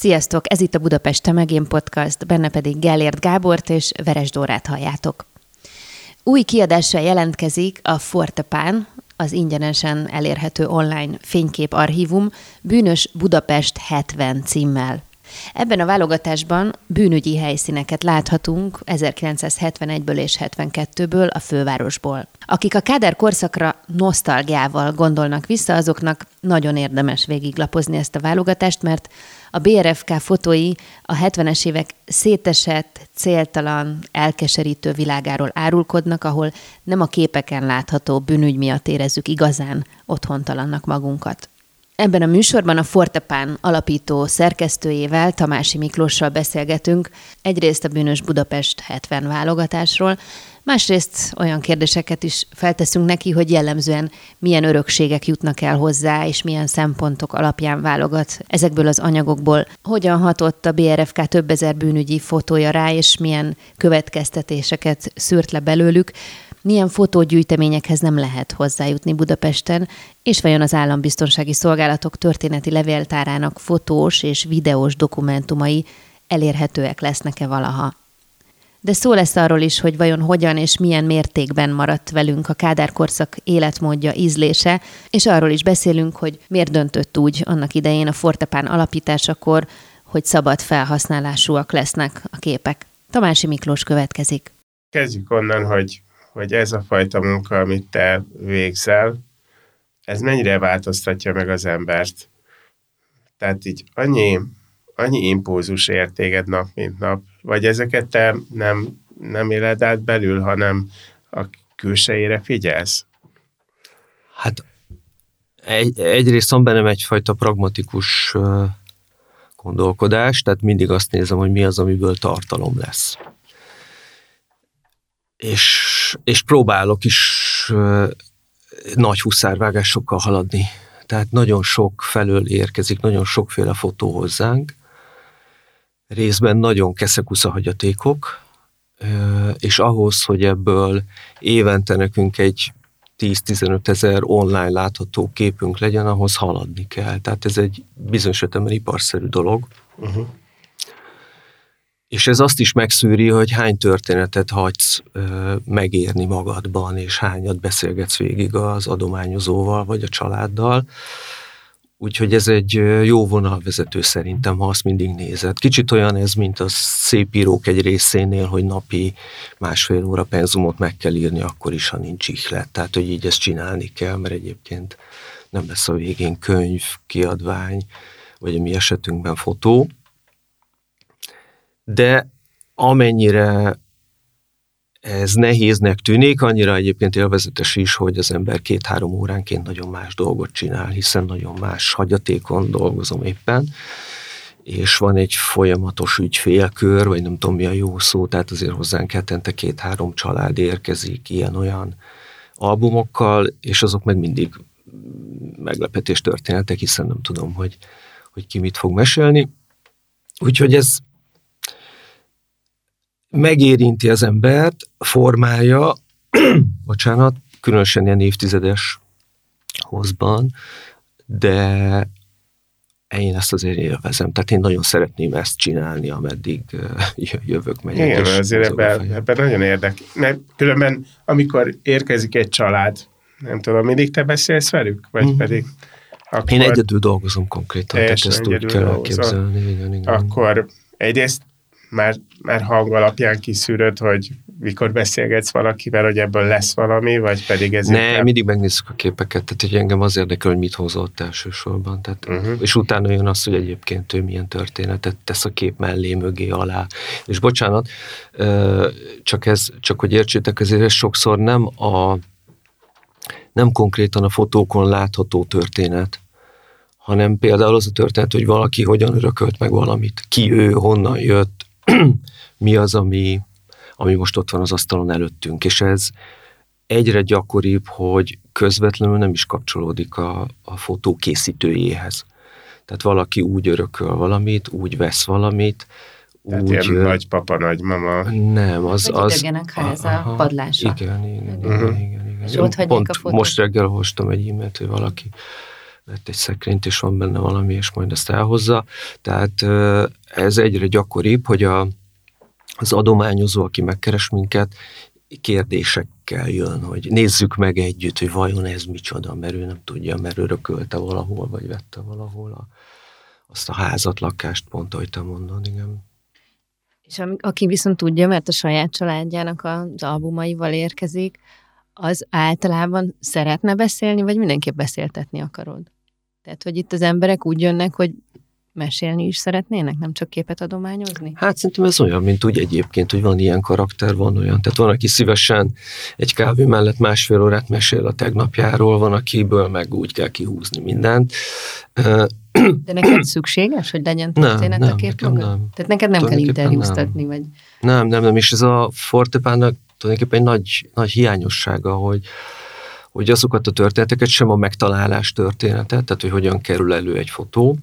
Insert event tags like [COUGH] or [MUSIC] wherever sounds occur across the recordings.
Sziasztok! Ez itt a Budapest Te meg én podcast, benne pedig Gellért Gábort és Veres Dórát halljátok. Új kiadással jelentkezik a Fortepán, az ingyenesen elérhető online fénykép archívum Bűnös Budapest 70 címmel. Ebben a válogatásban bűnügyi helyszíneket láthatunk 1971-ből és 72-ből a fővárosból. Akik a Káder korszakra nosztalgiával gondolnak vissza, azoknak nagyon érdemes végiglapozni ezt a válogatást, mert a BRFK fotói a 70-es évek szétesett, céltalan, elkeserítő világáról árulkodnak, ahol nem a képeken látható bűnügy miatt érezzük igazán otthontalannak magunkat. Ebben a műsorban a Fortepán alapító szerkesztőjével, Tamási Miklóssal beszélgetünk egyrészt a Bűnös Budapest 70 válogatásról, másrészt olyan kérdéseket is felteszünk neki, hogy jellemzően milyen örökségek jutnak el hozzá, és milyen szempontok alapján válogat ezekből az anyagokból. Hogyan hatott a BRFK több ezer bűnügyi fotója rá, és milyen következtetéseket szűrt le belőlük, milyen fotógyűjteményekhez nem lehet hozzájutni Budapesten, és vajon az állambiztonsági szolgálatok történeti levéltárának fotós és videós dokumentumai elérhetőek lesznek-e valaha. De szó lesz arról is, hogy vajon hogyan és milyen mértékben maradt velünk a Kádár korszak életmódja, ízlése, és arról is beszélünk, hogy miért döntött úgy annak idején a Fortepán alapításakor, hogy szabad felhasználásúak lesznek a képek. Tamási Miklós következik. Kezdjük onnan, hogy hogy ez a fajta munka, amit te végzel, ez mennyire változtatja meg az embert. Tehát így annyi, annyi impulzus ér nap, mint nap, vagy ezeket te nem, nem éled át belül, hanem a külsejére figyelsz? Hát egy, egyrészt van bennem egyfajta pragmatikus gondolkodás, tehát mindig azt nézem, hogy mi az, amiből tartalom lesz és, és próbálok is nagy huszárvágásokkal haladni. Tehát nagyon sok felől érkezik, nagyon sokféle fotó hozzánk, részben nagyon keszekusza hagyatékok, és ahhoz, hogy ebből évente nekünk egy 10-15 ezer online látható képünk legyen, ahhoz haladni kell. Tehát ez egy bizonyos értelemben iparszerű dolog. Uh-huh. És ez azt is megszűri, hogy hány történetet hagysz ö, megérni magadban, és hányat beszélgetsz végig az adományozóval, vagy a családdal. Úgyhogy ez egy jó vonalvezető szerintem, ha azt mindig nézed. Kicsit olyan ez, mint a szép írók egy részénél, hogy napi másfél óra penzumot meg kell írni, akkor is, ha nincs ihlet. Tehát, hogy így ezt csinálni kell, mert egyébként nem lesz a végén könyv, kiadvány, vagy a mi esetünkben fotó de amennyire ez nehéznek tűnik, annyira egyébként élvezetes is, hogy az ember két-három óránként nagyon más dolgot csinál, hiszen nagyon más hagyatékon dolgozom éppen, és van egy folyamatos ügyfélkör, vagy nem tudom mi a jó szó, tehát azért hozzánk hetente két-három család érkezik ilyen-olyan albumokkal, és azok meg mindig meglepetés történetek, hiszen nem tudom, hogy, hogy ki mit fog mesélni. Úgyhogy ez megérinti az embert, formája, [CLEARS THROAT] bocsánat, különösen ilyen évtizedes hozban, de én ezt azért élvezem. Tehát én nagyon szeretném ezt csinálni, ameddig [LAUGHS] jövök, megyek. Igen, azért ebben, ebben nagyon érdekes. Mert különben, amikor érkezik egy család, nem tudom, mindig te beszélsz velük? Vagy mm. pedig akkor... Én egyedül dolgozom konkrétan, tehát ezt úgy kell elképzelni. Igen, igen. Akkor egyrészt már, már hang alapján kiszűröd, hogy mikor beszélgetsz valakivel, hogy ebből lesz valami, vagy pedig ez... Ne, inkább... mindig megnézzük a képeket, tehát hogy engem az érdekel, hogy mit hozott elsősorban. Tehát, uh-huh. És utána jön az, hogy egyébként ő milyen történetet tesz a kép mellé, mögé, alá. És bocsánat, csak ez, csak hogy értsétek, ezért ez sokszor nem a nem konkrétan a fotókon látható történet, hanem például az a történet, hogy valaki hogyan örökölt meg valamit, ki ő, honnan jött, [CLEARS THROAT] mi az, ami, ami most ott van az asztalon előttünk, és ez egyre gyakoribb, hogy közvetlenül nem is kapcsolódik a, a fotó készítőjéhez. Tehát valaki úgy örököl valamit, úgy vesz valamit, Tehát úgy... ilyen nagypapa, nagymama. Nem, az... Az idegenek háza, aha, padlása. Igen, igen, igen, Uh-huh. igen, igen. És ott Pont a fotót? most reggel hoztam egy e-mailt, hogy valaki vett egy szekrényt, és van benne valami, és majd ezt elhozza. Tehát ez egyre gyakoribb, hogy a, az adományozó, aki megkeres minket, kérdésekkel jön, hogy nézzük meg együtt, hogy vajon ez micsoda, mert ő nem tudja, mert örökölte valahol, vagy vette valahol a, azt a házat, lakást, pont ahogy te mondod, igen. És aki viszont tudja, mert a saját családjának az albumaival érkezik, az általában szeretne beszélni, vagy mindenképp beszéltetni akarod? Tehát, hogy itt az emberek úgy jönnek, hogy mesélni is szeretnének, nem csak képet adományozni? Hát szerintem ez olyan, mint úgy egyébként, hogy van ilyen karakter, van olyan. Tehát van, aki szívesen egy kávé mellett másfél órát mesél a tegnapjáról, van, akiből meg úgy kell kihúzni mindent. [CLEARS THROAT] De neked szükséges, hogy legyen Nem, történet nem, a kép mögött? nem. Tehát neked nem kell interjúztatni, vagy... Nem, nem, nem, és ez a fortepánnak tulajdonképpen egy nagy, nagy hiányossága, hogy, hogy azokat a történeteket, sem a megtalálás történetet, tehát hogy hogyan kerül elő egy fotó,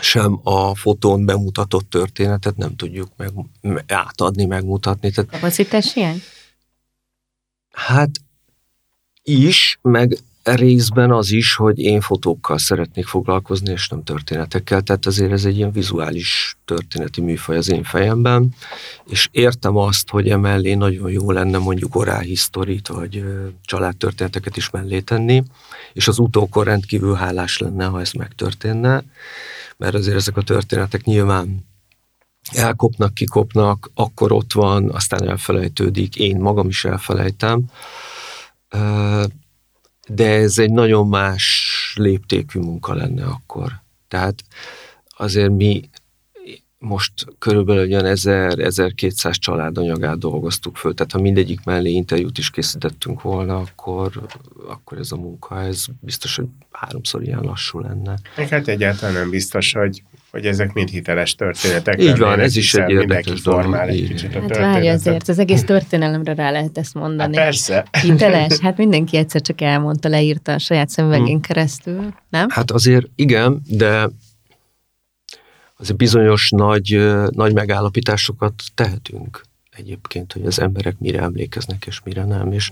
sem a fotón bemutatott történetet nem tudjuk meg, átadni, megmutatni. Tehát Kapacitás hiány? Hát is, meg részben az is, hogy én fotókkal szeretnék foglalkozni, és nem történetekkel, tehát azért ez egy ilyen vizuális történeti műfaj az én fejemben, és értem azt, hogy emellé nagyon jó lenne mondjuk orálhisztorit, vagy családtörténeteket is mellé tenni, és az utókor rendkívül hálás lenne, ha ez megtörténne, mert azért ezek a történetek nyilván elkopnak, kikopnak, akkor ott van, aztán elfelejtődik, én magam is elfelejtem, de ez egy nagyon más léptékű munka lenne akkor. Tehát azért mi most körülbelül olyan 1000-1200 családanyagát dolgoztuk föl, tehát ha mindegyik mellé interjút is készítettünk volna, akkor, akkor ez a munka, ez biztos, hogy háromszor ilyen lassú lenne. Hát egyáltalán nem biztos, hogy, hogy ezek mind hiteles történetek. Így van, ez is egy mindenki érdekes dolog, formál egy kicsit a Hát várj azért, az egész történelemre rá lehet ezt Hát mondani. persze. Hiteles? Hát mindenki egyszer csak elmondta, leírta a saját szemüvegén Hm. keresztül, nem? Hát azért igen, de azért bizonyos nagy, nagy megállapításokat tehetünk egyébként, hogy az emberek mire emlékeznek és mire nem, és,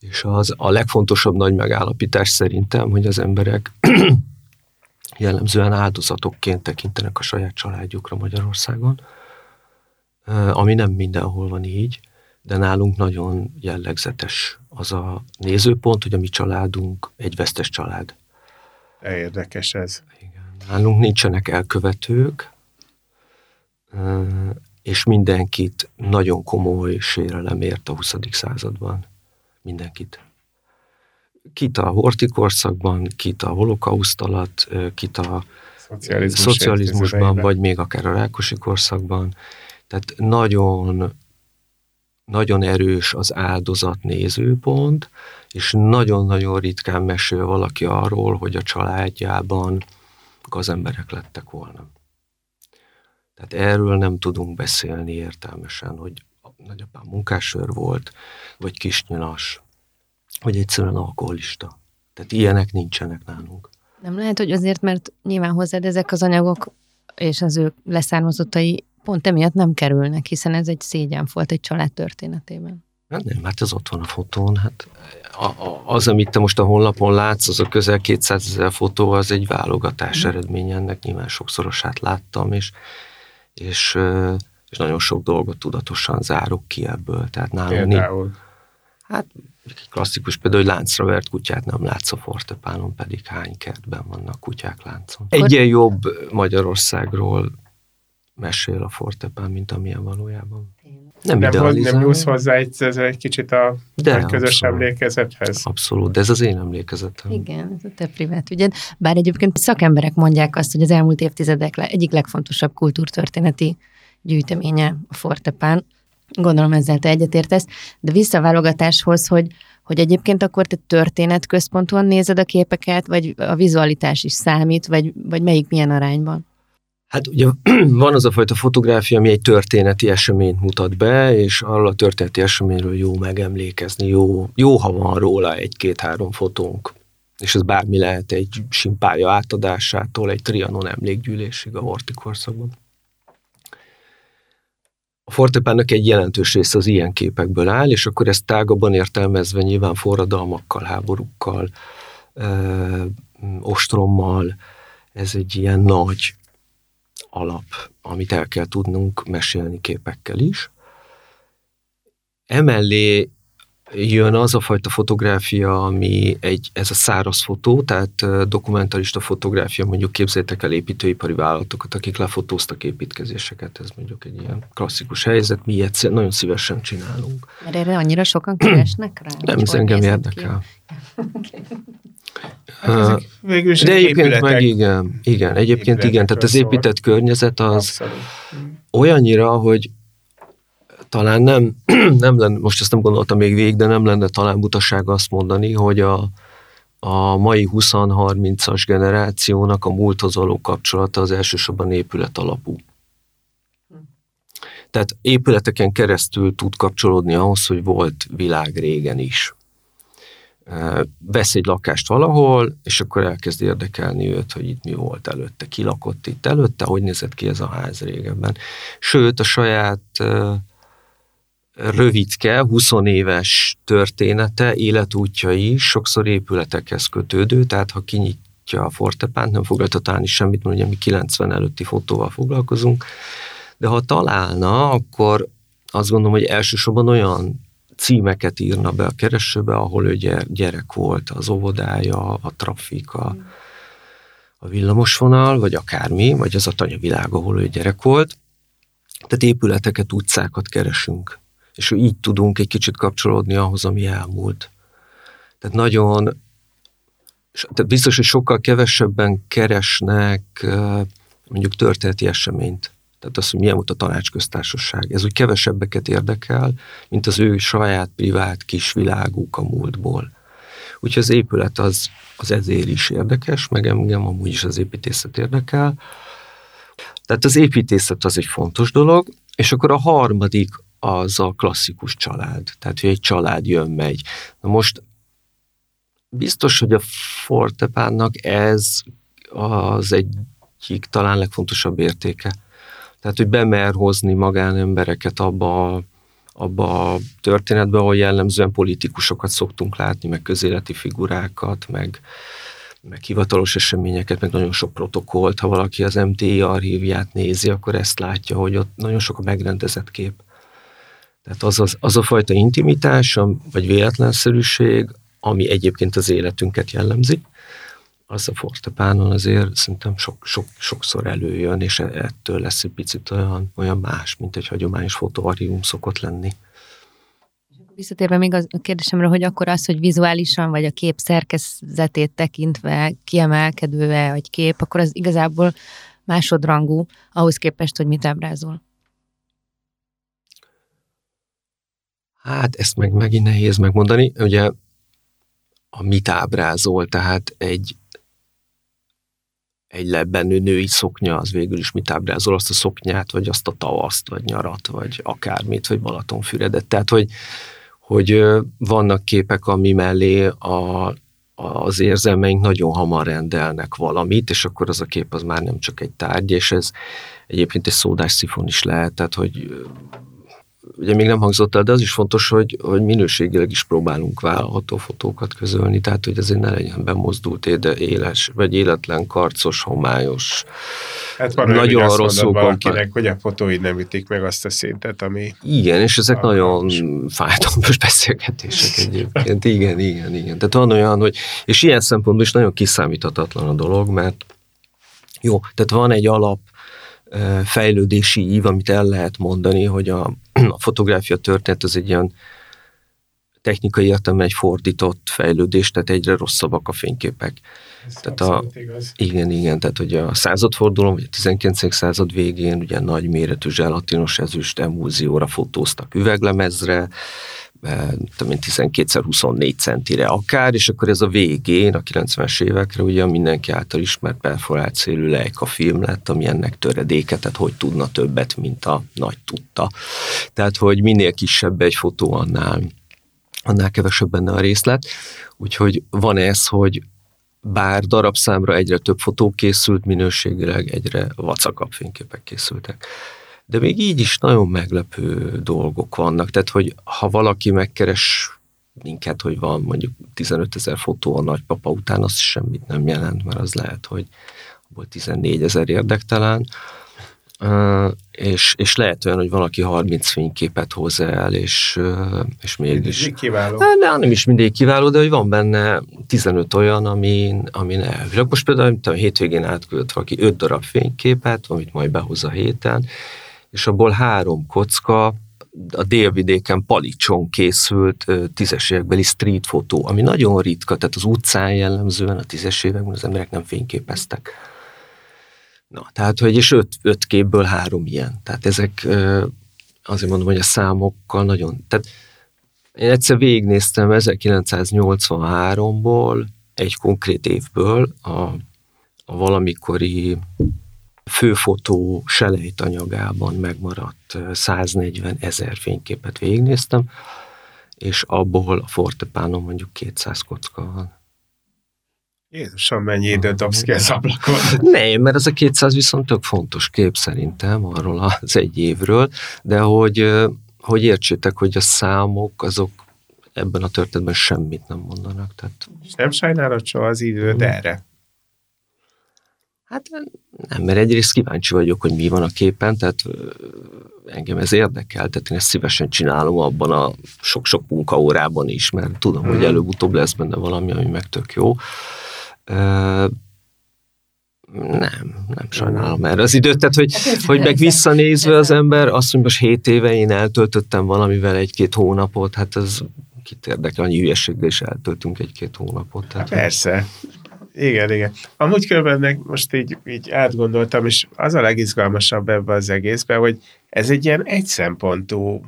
és az a legfontosabb nagy megállapítás szerintem, hogy az emberek [CLEARS THROAT] jellemzően áldozatokként tekintenek a saját családjukra Magyarországon, ami nem mindenhol van így, de nálunk nagyon jellegzetes az a nézőpont, hogy a mi családunk egy vesztes család. De érdekes ez. Igen. Nálunk nincsenek elkövetők, és mindenkit nagyon komoly sérelem ért a 20. században. Mindenkit. Kit a hortikorszakban, kit a holokauszt alatt, kit a Szocializmus szocializmusban, vagy még akár a rákosi korszakban. Tehát nagyon, nagyon erős az áldozat nézőpont, és nagyon-nagyon ritkán mesél valaki arról, hogy a családjában gazemberek lettek volna. Tehát erről nem tudunk beszélni értelmesen, hogy nagyapám munkásőr volt, vagy kisnyilas, vagy egyszerűen alkoholista. Tehát ilyenek nincsenek nálunk. Nem lehet, hogy azért, mert nyilván hozzád ezek az anyagok és az ő leszármazottai pont emiatt nem kerülnek, hiszen ez egy szégyen volt egy család történetében. Hát nem, hát ez ott van a fotón. Hát a, a, az, amit te most a honlapon látsz, az a közel 200 ezer fotó, az egy válogatás Mm. eredménye, ennek nyilván sokszorosát láttam, és, és, és nagyon sok dolgot tudatosan zárok ki ebből. Tehát nálunk nincs, Például. hát egy klasszikus például, hogy láncra vert kutyát nem látsz a fortepánon, pedig hány kertben vannak kutyák láncon. Egyen jobb Magyarországról mesél a fortepán, mint amilyen valójában. Nem, Nem, hogy nem nyúlsz hozzá egy, ez egy kicsit a, De, a közös abszolút. emlékezethez. Abszolút, de ez az én emlékezetem. Igen, ez a te privát ügyed. Bár egyébként szakemberek mondják azt, hogy az elmúlt évtizedek le- egyik legfontosabb kultúrtörténeti gyűjteménye a Fortepán. Gondolom ezzel te egyetértesz, de vissza a válogatáshoz, hogy, hogy hogy egyébként akkor te történetközpontúan nézed a képeket, vagy a vizualitás is számít, vagy, vagy melyik milyen arányban? Hát ugye [CLEARS THROAT] van az a fajta fotográfia, ami egy történeti eseményt mutat be, és arról a történeti eseményről jó megemlékezni, jó, jó ha van róla egy-két-három fotónk. És ez bármi lehet egy simpája átadásától, egy Trianon emlékgyűlésig a hortikorszakban. A fortepának egy jelentős része az ilyen képekből áll, és akkor ezt tágabban értelmezve nyilván forradalmakkal, háborúkkal, ö, ostrommal, ez egy ilyen nagy alap, amit el kell tudnunk mesélni képekkel is. Emellé jön az a fajta fotográfia, ami egy, ez a száraz fotó, tehát dokumentarista fotográfia, mondjuk képzeljétek el építőipari vállalatokat, akik lefotóztak építkezéseket, ez mondjuk egy ilyen klasszikus helyzet, mi ilyet nagyon szívesen csinálunk. Mert erre annyira sokan keresnek rá? Nem, ez engem érdekel. [LAUGHS] Hát végül De egyébként épületek. meg igen, igen, egyébként igen, tehát az épített környezet az Abszolút. olyannyira, hogy talán nem, [CLEARS THROAT] nem lenne, most ezt nem gondoltam még végig, de nem lenne talán butaság azt mondani, hogy a, a mai 20-30-as generációnak a múlthoz való kapcsolata az elsősorban épület alapú. Tehát épületeken keresztül tud kapcsolódni ahhoz, hogy volt világ régen is. Vesz egy lakást valahol, és akkor elkezd érdekelni őt, hogy itt mi volt előtte, ki lakott itt előtte, hogy nézett ki ez a ház régebben. Sőt, a saját rövidke, 20 éves története, életútja is sokszor épületekhez kötődő, tehát ha kinyitja a fortepánt, nem fog találni semmit, mert ugye mi 90 előtti fotóval foglalkozunk, de ha találna, akkor azt gondolom, hogy elsősorban olyan címeket írna be a keresőbe, ahol ő gyerek volt, az óvodája, a trafika, a villamosvonal, vagy akármi, vagy az a tanyavilág, ahol ő gyerek volt. Tehát épületeket, utcákat keresünk és így tudunk egy kicsit kapcsolódni ahhoz, ami elmúlt. Tehát nagyon, tehát biztos, hogy sokkal kevesebben keresnek mondjuk történeti eseményt. Tehát az, hogy milyen volt a tanácsköztársaság. Ez úgy kevesebbeket érdekel, mint az ő saját privát kis világuk a múltból. Úgyhogy az épület az, az ezért is érdekes, meg engem amúgy is az építészet érdekel. Tehát az építészet az egy fontos dolog, és akkor a harmadik az a klasszikus család. Tehát, hogy egy család jön-megy. Na most biztos, hogy a Fortepánnak ez az egyik talán legfontosabb értéke. Tehát, hogy bemer hozni magánembereket abba, abba a történetbe, ahol jellemzően politikusokat szoktunk látni, meg közéleti figurákat, meg, meg hivatalos eseményeket, meg nagyon sok protokollt. Ha valaki az MTI archívját nézi, akkor ezt látja, hogy ott nagyon sok a megrendezett kép. Tehát az, az, az a fajta intimitás, vagy véletlenszerűség, ami egyébként az életünket jellemzi, az a fortepánon azért szerintem sok, sok, sokszor előjön, és e, ettől lesz egy picit olyan, olyan más, mint egy hagyományos fotoarchívum szokott lenni. Visszatérve még a kérdésemre, hogy akkor az, hogy vizuálisan vagy a kép szerkezetét tekintve kiemelkedő egy kép, akkor az igazából másodrangú ahhoz képest, hogy mit ábrázol. Hát ezt meg megint nehéz megmondani. Ugye a mit ábrázol, tehát egy egy lebbenő női szoknya, az végül is mit ábrázol, azt a szoknyát, vagy azt a tavaszt, vagy nyarat, vagy akármit, vagy Balatonfüredet. Tehát, hogy, hogy vannak képek, ami mellé a, az érzelmeink nagyon hamar rendelnek valamit, és akkor az a kép az már nem csak egy tárgy, és ez egyébként egy szódás szifon is lehet, tehát hogy ugye még nem hangzott el, de az is fontos, hogy, hogy minőségileg is próbálunk vállalható fotókat közölni, tehát hogy azért ne legyen bemozdult, éde, éles, vagy életlen, karcos, homályos, hát van nagyon olyan, rosszul valakinek, hogy a fotóid nem ütik meg azt a szintet, ami... Igen, és ezek a... nagyon fájdalmas [LAUGHS] beszélgetések egyébként, igen, igen, igen. Tehát van olyan, hogy, és ilyen szempontból is nagyon kiszámíthatatlan a dolog, mert jó, tehát van egy alap fejlődési ív, amit el lehet mondani, hogy a, a fotográfia történet az egy ilyen technikai értelemben egy fordított fejlődés, tehát egyre rosszabbak a fényképek. Ez tehát a, igaz. Igen, igen, tehát hogy a századfordulón, vagy a 19. század végén ugye nagy méretű zselatinos ezüst emúzióra fotóztak üveglemezre, 12x24 centire akár, és akkor ez a végén, a 90-es évekre ugye mindenki által ismert perforált szélű a film lett, ami ennek töredéke, tehát hogy tudna többet, mint a nagy tudta. Tehát, hogy minél kisebb egy fotó, annál, annál kevesebb benne a részlet. Úgyhogy van ez, hogy bár darabszámra egyre több fotó készült, minőségileg egyre vacakabb fényképek készültek. De még így is nagyon meglepő dolgok vannak. Tehát, hogy ha valaki megkeres minket, hogy van mondjuk 15 ezer fotó a nagypapa után, az semmit nem jelent, mert az lehet, hogy volt 14 ezer érdektelen, és, és lehet olyan, hogy valaki 30 fényképet hoz el, és, és mégis... Mindig kiváló. De nem is mindig kiváló, de hogy van benne 15 olyan, amin, amin elvileg. Most például, mint a hétvégén átküldött valaki 5 darab fényképet, amit majd behoz a héten, és abból három kocka a délvidéken Palicson készült tízes évekbeli street fotó, ami nagyon ritka, tehát az utcán jellemzően a tízes években az emberek nem fényképeztek. Na, tehát, hogy és öt, öt képből három ilyen. Tehát ezek azért mondom, hogy a számokkal nagyon, tehát én egyszer végignéztem 1983-ból, egy konkrét évből a, a valamikori főfotó selejt anyagában megmaradt 140 ezer fényképet végignéztem, és abból a fortepánon mondjuk 200 kocka van. Jézusom, mennyi időt dobsz ki az ablakon. Nem, mert ez a 200 viszont tök fontos kép szerintem arról az egy évről, de hogy, hogy értsétek, hogy a számok azok ebben a történetben semmit nem mondanak. Tehát... Nem sajnálod soha az időt erre? Hát nem, mert egyrészt kíváncsi vagyok, hogy mi van a képen, tehát engem ez érdekel, tehát én ezt szívesen csinálom abban a sok-sok munkaórában is, mert tudom, hogy mhm. előbb-utóbb lesz benne valami, ami meg tök jó. Nem, nem sajnálom erre az időt, tehát hogy, hát, hogy meg visszanézve az ember, azt mondja, most hét éve én eltöltöttem valamivel egy-két hónapot, hát az kit érdekel, annyi hülyeséggel is eltöltünk egy-két hónapot. Tehát, Persze, igen, igen. Amúgy különben most így, így átgondoltam, és az a legizgalmasabb ebben az egészben, hogy ez egy ilyen egyszempontú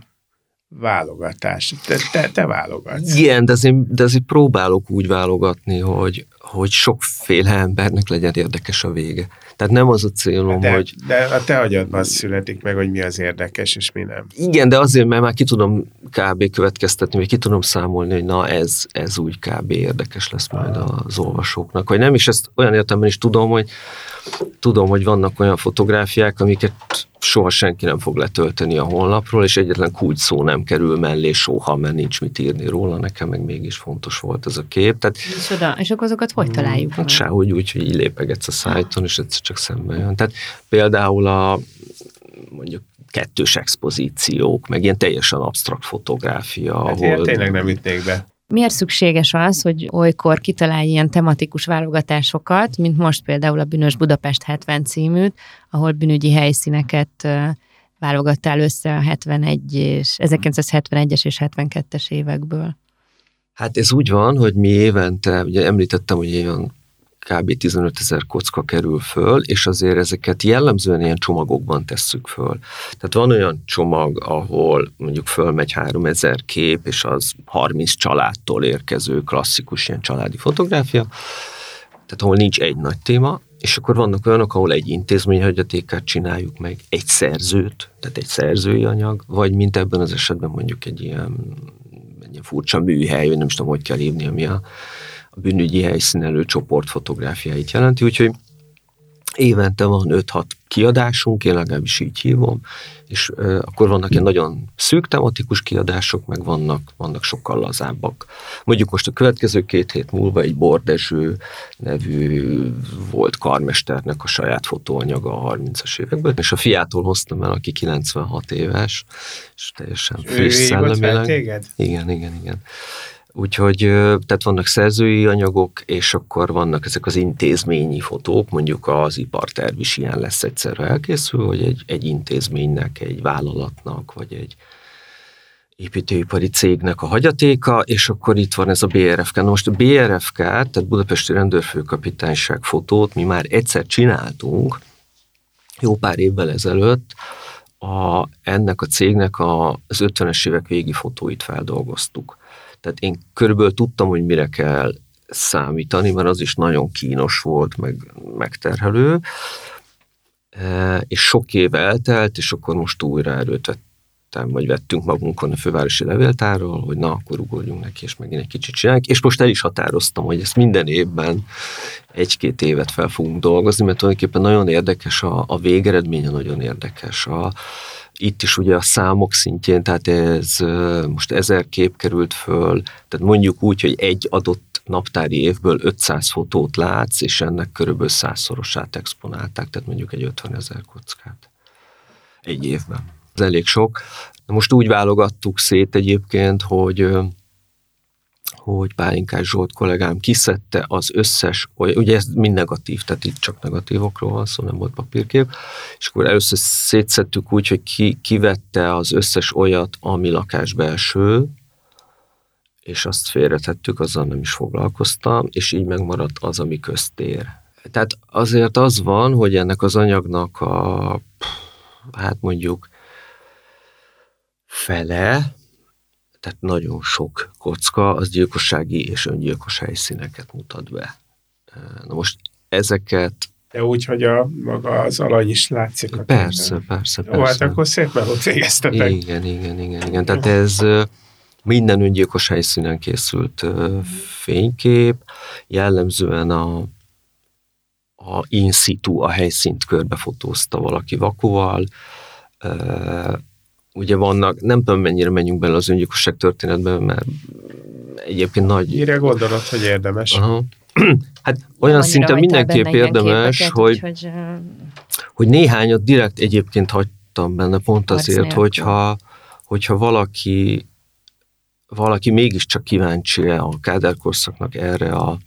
válogatás. Te, te, te válogatsz. Igen, de azért, de azért próbálok úgy válogatni, hogy, hogy sokféle embernek legyen érdekes a vége. Tehát nem az a célom, de, hogy... De a te agyadban születik meg, hogy mi az érdekes, és mi nem. Igen, de azért, mert már ki tudom kb. következtetni, vagy ki tudom számolni, hogy na ez, ez úgy kb. érdekes lesz majd az olvasóknak. Vagy nem is, ezt olyan értelemben is tudom, hogy tudom, hogy vannak olyan fotográfiák, amiket soha senki nem fog letölteni a honlapról, és egyetlen kulcs szó nem kerül mellé soha, mert nincs mit írni róla, nekem meg mégis fontos volt ez a kép. Tehát, és, oda, és akkor azokat hogy találjuk? Hát sehogy úgy, hogy így lépegetsz a szájton, és egyszer csak szembe jön. Tehát például a mondjuk kettős expozíciók, meg ilyen teljesen absztrakt fotográfia. Hát ahol... tényleg nem ütnék be. Miért szükséges az, hogy olykor kitalálj ilyen tematikus válogatásokat, mint most például a Bűnös Budapest 70 címűt, ahol bűnügyi helyszíneket válogattál össze a 71 és 1971-es és 72-es évekből? Hát ez úgy van, hogy mi évente, ugye említettem, hogy olyan kb. 15 ezer kocka kerül föl, és azért ezeket jellemzően ilyen csomagokban tesszük föl. Tehát van olyan csomag, ahol mondjuk fölmegy 3 ezer kép, és az 30 családtól érkező klasszikus ilyen családi fotográfia, tehát ahol nincs egy nagy téma, és akkor vannak olyanok, ahol egy intézményhagyatékát csináljuk meg, egy szerzőt, tehát egy szerzői anyag, vagy mint ebben az esetben mondjuk egy ilyen, egy ilyen furcsa műhely, nem is tudom, hogy kell hívni, ami a a bűnügyi helyszínelő csoport fotográfiáit jelenti, úgyhogy évente van 5-6 kiadásunk, én legalábbis így hívom, és uh, akkor vannak ilyen nagyon szűk tematikus kiadások, meg vannak, vannak sokkal lazábbak. Mondjuk most a következő két hét múlva egy Bordezső nevű volt karmesternek a saját fotóanyaga a 30-as években, és a fiától hoztam el, aki 96 éves, és teljesen friss szellemileg. Igen, igen, igen. Úgyhogy tehát vannak szerzői anyagok, és akkor vannak ezek az intézményi fotók, mondjuk az iparterv is ilyen lesz egyszerre elkészül, hogy egy, egy intézménynek, egy vállalatnak, vagy egy építőipari cégnek a hagyatéka, és akkor itt van ez a BRFK. Na most a BRFK, tehát Budapesti Rendőrfőkapitányság fotót mi már egyszer csináltunk, jó pár évvel ezelőtt, a, ennek a cégnek a, az 50-es évek végi fotóit feldolgoztuk. Tehát én körülbelül tudtam, hogy mire kell számítani, mert az is nagyon kínos volt, meg megterhelő, e, és sok év eltelt, és akkor most újra erőt vettem, vagy vettünk magunkon a fővárosi levéltárról, hogy na, akkor ugorjunk neki, és megint egy kicsit csináljuk, és most el is határoztam, hogy ezt minden évben egy-két évet fel fogunk dolgozni, mert tulajdonképpen nagyon érdekes a, a végeredménye, nagyon érdekes a, itt is ugye a számok szintjén, tehát ez most ezer kép került föl, tehát mondjuk úgy, hogy egy adott naptári évből 500 fotót látsz, és ennek körülbelül százszorosát exponálták, tehát mondjuk egy 50 ezer kockát egy évben. Ez elég sok. Most úgy válogattuk szét egyébként, hogy hogy Pálinkás Zsolt kollégám kiszedte az összes, ugye ez mind negatív, tehát itt csak negatívokról van szó, nem volt papírkép, és akkor először szétszettük úgy, hogy ki, kivette az összes olyat, ami lakásbelső, és azt félretettük, azzal nem is foglalkoztam, és így megmaradt az, ami köztér. Tehát azért az van, hogy ennek az anyagnak a, hát mondjuk fele, tehát nagyon sok kocka, az gyilkossági és öngyilkos helyszíneket mutat be. Na most ezeket de úgy, hogy a maga az alany is látszik. A persze, persze, persze. Jó, hát akkor szép melót végeztetek. Igen, igen, igen, igen. Tehát ez minden öngyilkos helyszínen készült fénykép, jellemzően a, a in situ, a helyszínt körbefotózta valaki vakuval, ugye vannak, nem tudom mennyire menjünk bele az öngyilkosság történetben, mert egyébként nagy... Mire gondolod, hogy érdemes? Aha. [CLEARS THROAT] Hát olyan szinten mindenképp érdemes, képeket, hogy, hogy, hogy néhányat direkt egyébként hagytam benne, pont azért, hogyha, hogyha valaki valaki mégiscsak kíváncsi a káderkorszaknak erre a,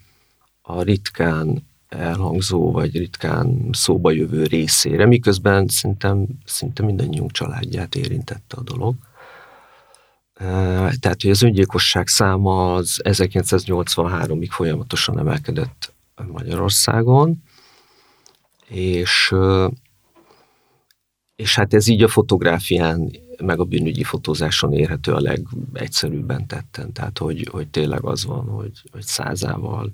a ritkán elhangzó, vagy ritkán szóba jövő részére, miközben szerintem szinte mindannyiunk családját érintette a dolog. Tehát, hogy az öngyilkosság száma az 1983-ig folyamatosan emelkedett Magyarországon, és, és hát ez így a fotográfián, meg a bűnügyi fotózáson érhető a legegyszerűbben tetten. Tehát, hogy, hogy tényleg az van, hogy, hogy százával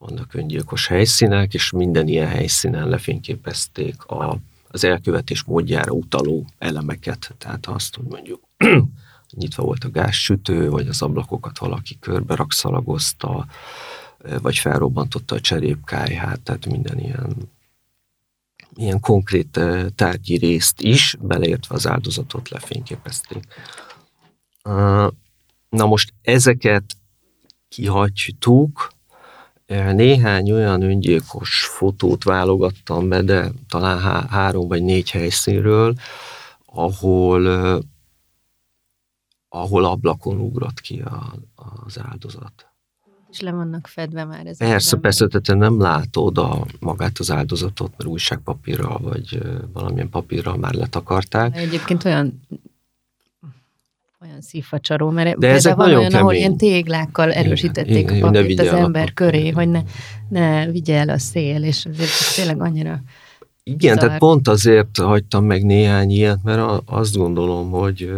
vannak öngyilkos helyszínek, és minden ilyen helyszínen lefényképezték a, az elkövetés módjára utaló elemeket. Tehát azt, hogy mondjuk [CLEARS THROAT] nyitva volt a gázsütő, vagy az ablakokat valaki körbe rakszalagozta, vagy felrobbantotta a cserépkájhát, tehát minden ilyen, ilyen konkrét eh, tárgyi részt is, beleértve az áldozatot lefényképezték. Na most ezeket kihagytuk, néhány olyan öngyilkos fotót válogattam be, de talán há- három vagy négy helyszínről, ahol, ahol ablakon ugrott ki a, az áldozat. És le vannak fedve már ez. Persze, persze, tehát te nem látod a, magát az áldozatot, mert újságpapírral vagy valamilyen papírral már letakarták. Egyébként olyan olyan szívfacsaró, mert de ezek van olyan, kemény. ahol ilyen téglákkal erősítették igen, a papírt az ember a köré, hogy ne, ne vigye el a szél, és azért ez tényleg annyira Igen, bizarr. tehát pont azért hagytam meg néhány ilyet, mert azt gondolom, hogy,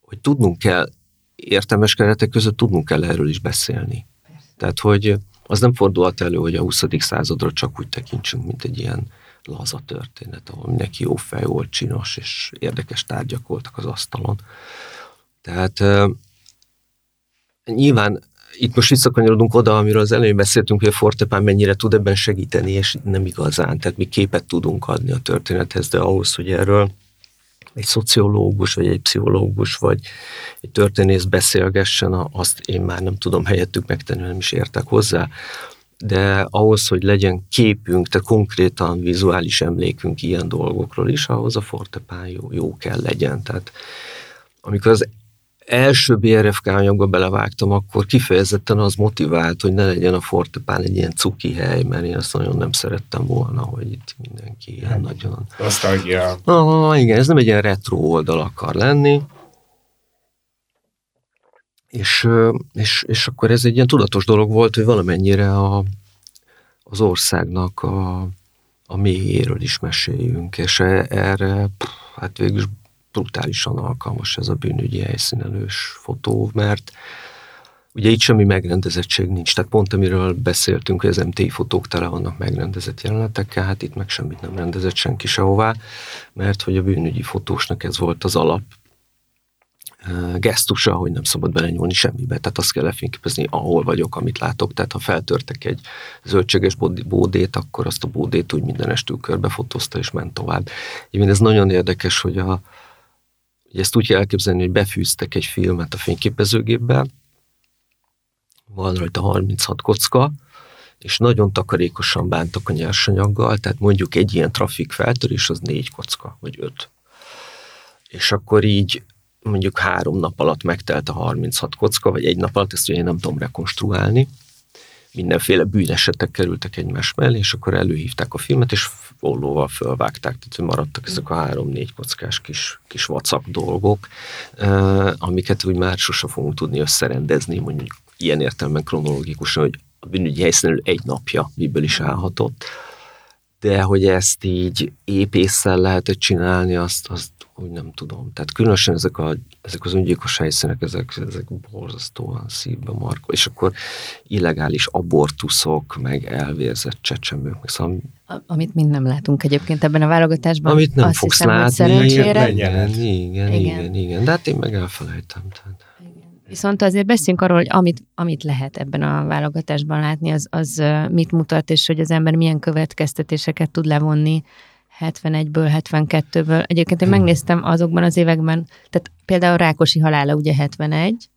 hogy tudnunk kell, értelmes keretek között tudnunk kell erről is beszélni. Persze. Tehát, hogy az nem fordulhat elő, hogy a 20. századra csak úgy tekintsünk, mint egy ilyen laza történet, ahol mindenki jó fej volt, csinos, és érdekes tárgyak voltak az asztalon. Tehát uh, nyilván itt most visszakanyarodunk oda, amiről az elején beszéltünk, hogy a fortepán mennyire tud ebben segíteni, és nem igazán. Tehát mi képet tudunk adni a történethez, de ahhoz, hogy erről egy szociológus, vagy egy pszichológus, vagy egy történész beszélgessen, azt én már nem tudom helyettük megtenni, nem is értek hozzá de ahhoz, hogy legyen képünk, tehát konkrétan vizuális emlékünk ilyen dolgokról is, ahhoz a fortepán jó, jó kell legyen. Tehát amikor az első BRFK anyagba belevágtam, akkor kifejezetten az motivált, hogy ne legyen a fortepán egy ilyen cuki hely, mert én azt nagyon nem szerettem volna, hogy itt mindenki ilyen nagyon... Nosztalgia. Ah, igen, ez nem egy ilyen retro oldal akar lenni. És, és, és akkor ez egy ilyen tudatos dolog volt, hogy valamennyire a, az országnak a, a mélyéről is meséljünk, és e, erre pff, hát végül is brutálisan alkalmas ez a bűnügyi helyszínelős fotó, mert ugye itt semmi megrendezettség nincs, tehát pont amiről beszéltünk, hogy az MTI fotók tele vannak megrendezett jelenetekkel, hát itt meg semmit nem rendezett senki sehová, mert hogy a bűnügyi fotósnak ez volt az alap gesztusa, hogy nem szabad belenyúlni semmibe, tehát azt kell lefényképezni, ahol vagyok, amit látok, tehát ha feltörtek egy zöldséges bódét, akkor azt a bódét úgy mindenestül körbefotózta és ment tovább. Én ez nagyon érdekes, hogy a, ezt úgy kell elképzelni, hogy befűztek egy filmet a fényképezőgépbe, van rajta 36 kocka, és nagyon takarékosan bántak a nyersanyaggal, tehát mondjuk egy ilyen trafik feltörés az négy kocka, vagy öt. És akkor így mondjuk három nap alatt megtelt a 36 kocka, vagy egy nap alatt, ezt ugye nem tudom rekonstruálni. Mindenféle bűnesetek kerültek egymás mellé, és akkor előhívták a filmet, és ollóval fölvágták, tehát maradtak ezek a három-négy kockás kis, kis vacak dolgok, amiket úgy már sose fogunk tudni összerendezni, mondjuk ilyen értelemben kronológikusan, hogy a bűnügyi helyszínelő egy napja miből is állhatott, de hogy ezt így épésszel lehetett csinálni, azt, azt úgy nem tudom. Tehát különösen ezek, a, ezek az öngyilkos helyszínek, ezek, ezek borzasztóan szívbe markol. És akkor illegális abortuszok, meg elvérzett csecsemők, meg szóval amit mind nem látunk egyébként ebben a válogatásban. Amit nem Azt fogsz hiszem, látni. szerencsére. Igen, igen, igen, Igen. igen, igen. De hát én meg elfelejtem. Tehát. Viszont azért beszéljünk arról, hogy amit, amit lehet ebben a válogatásban látni, az, az mit mutat, és hogy az ember milyen következtetéseket tud levonni 71-ből, 72-ből. Egyébként én Hmm. megnéztem azokban az években, tehát például Rákosi halála ugye 71,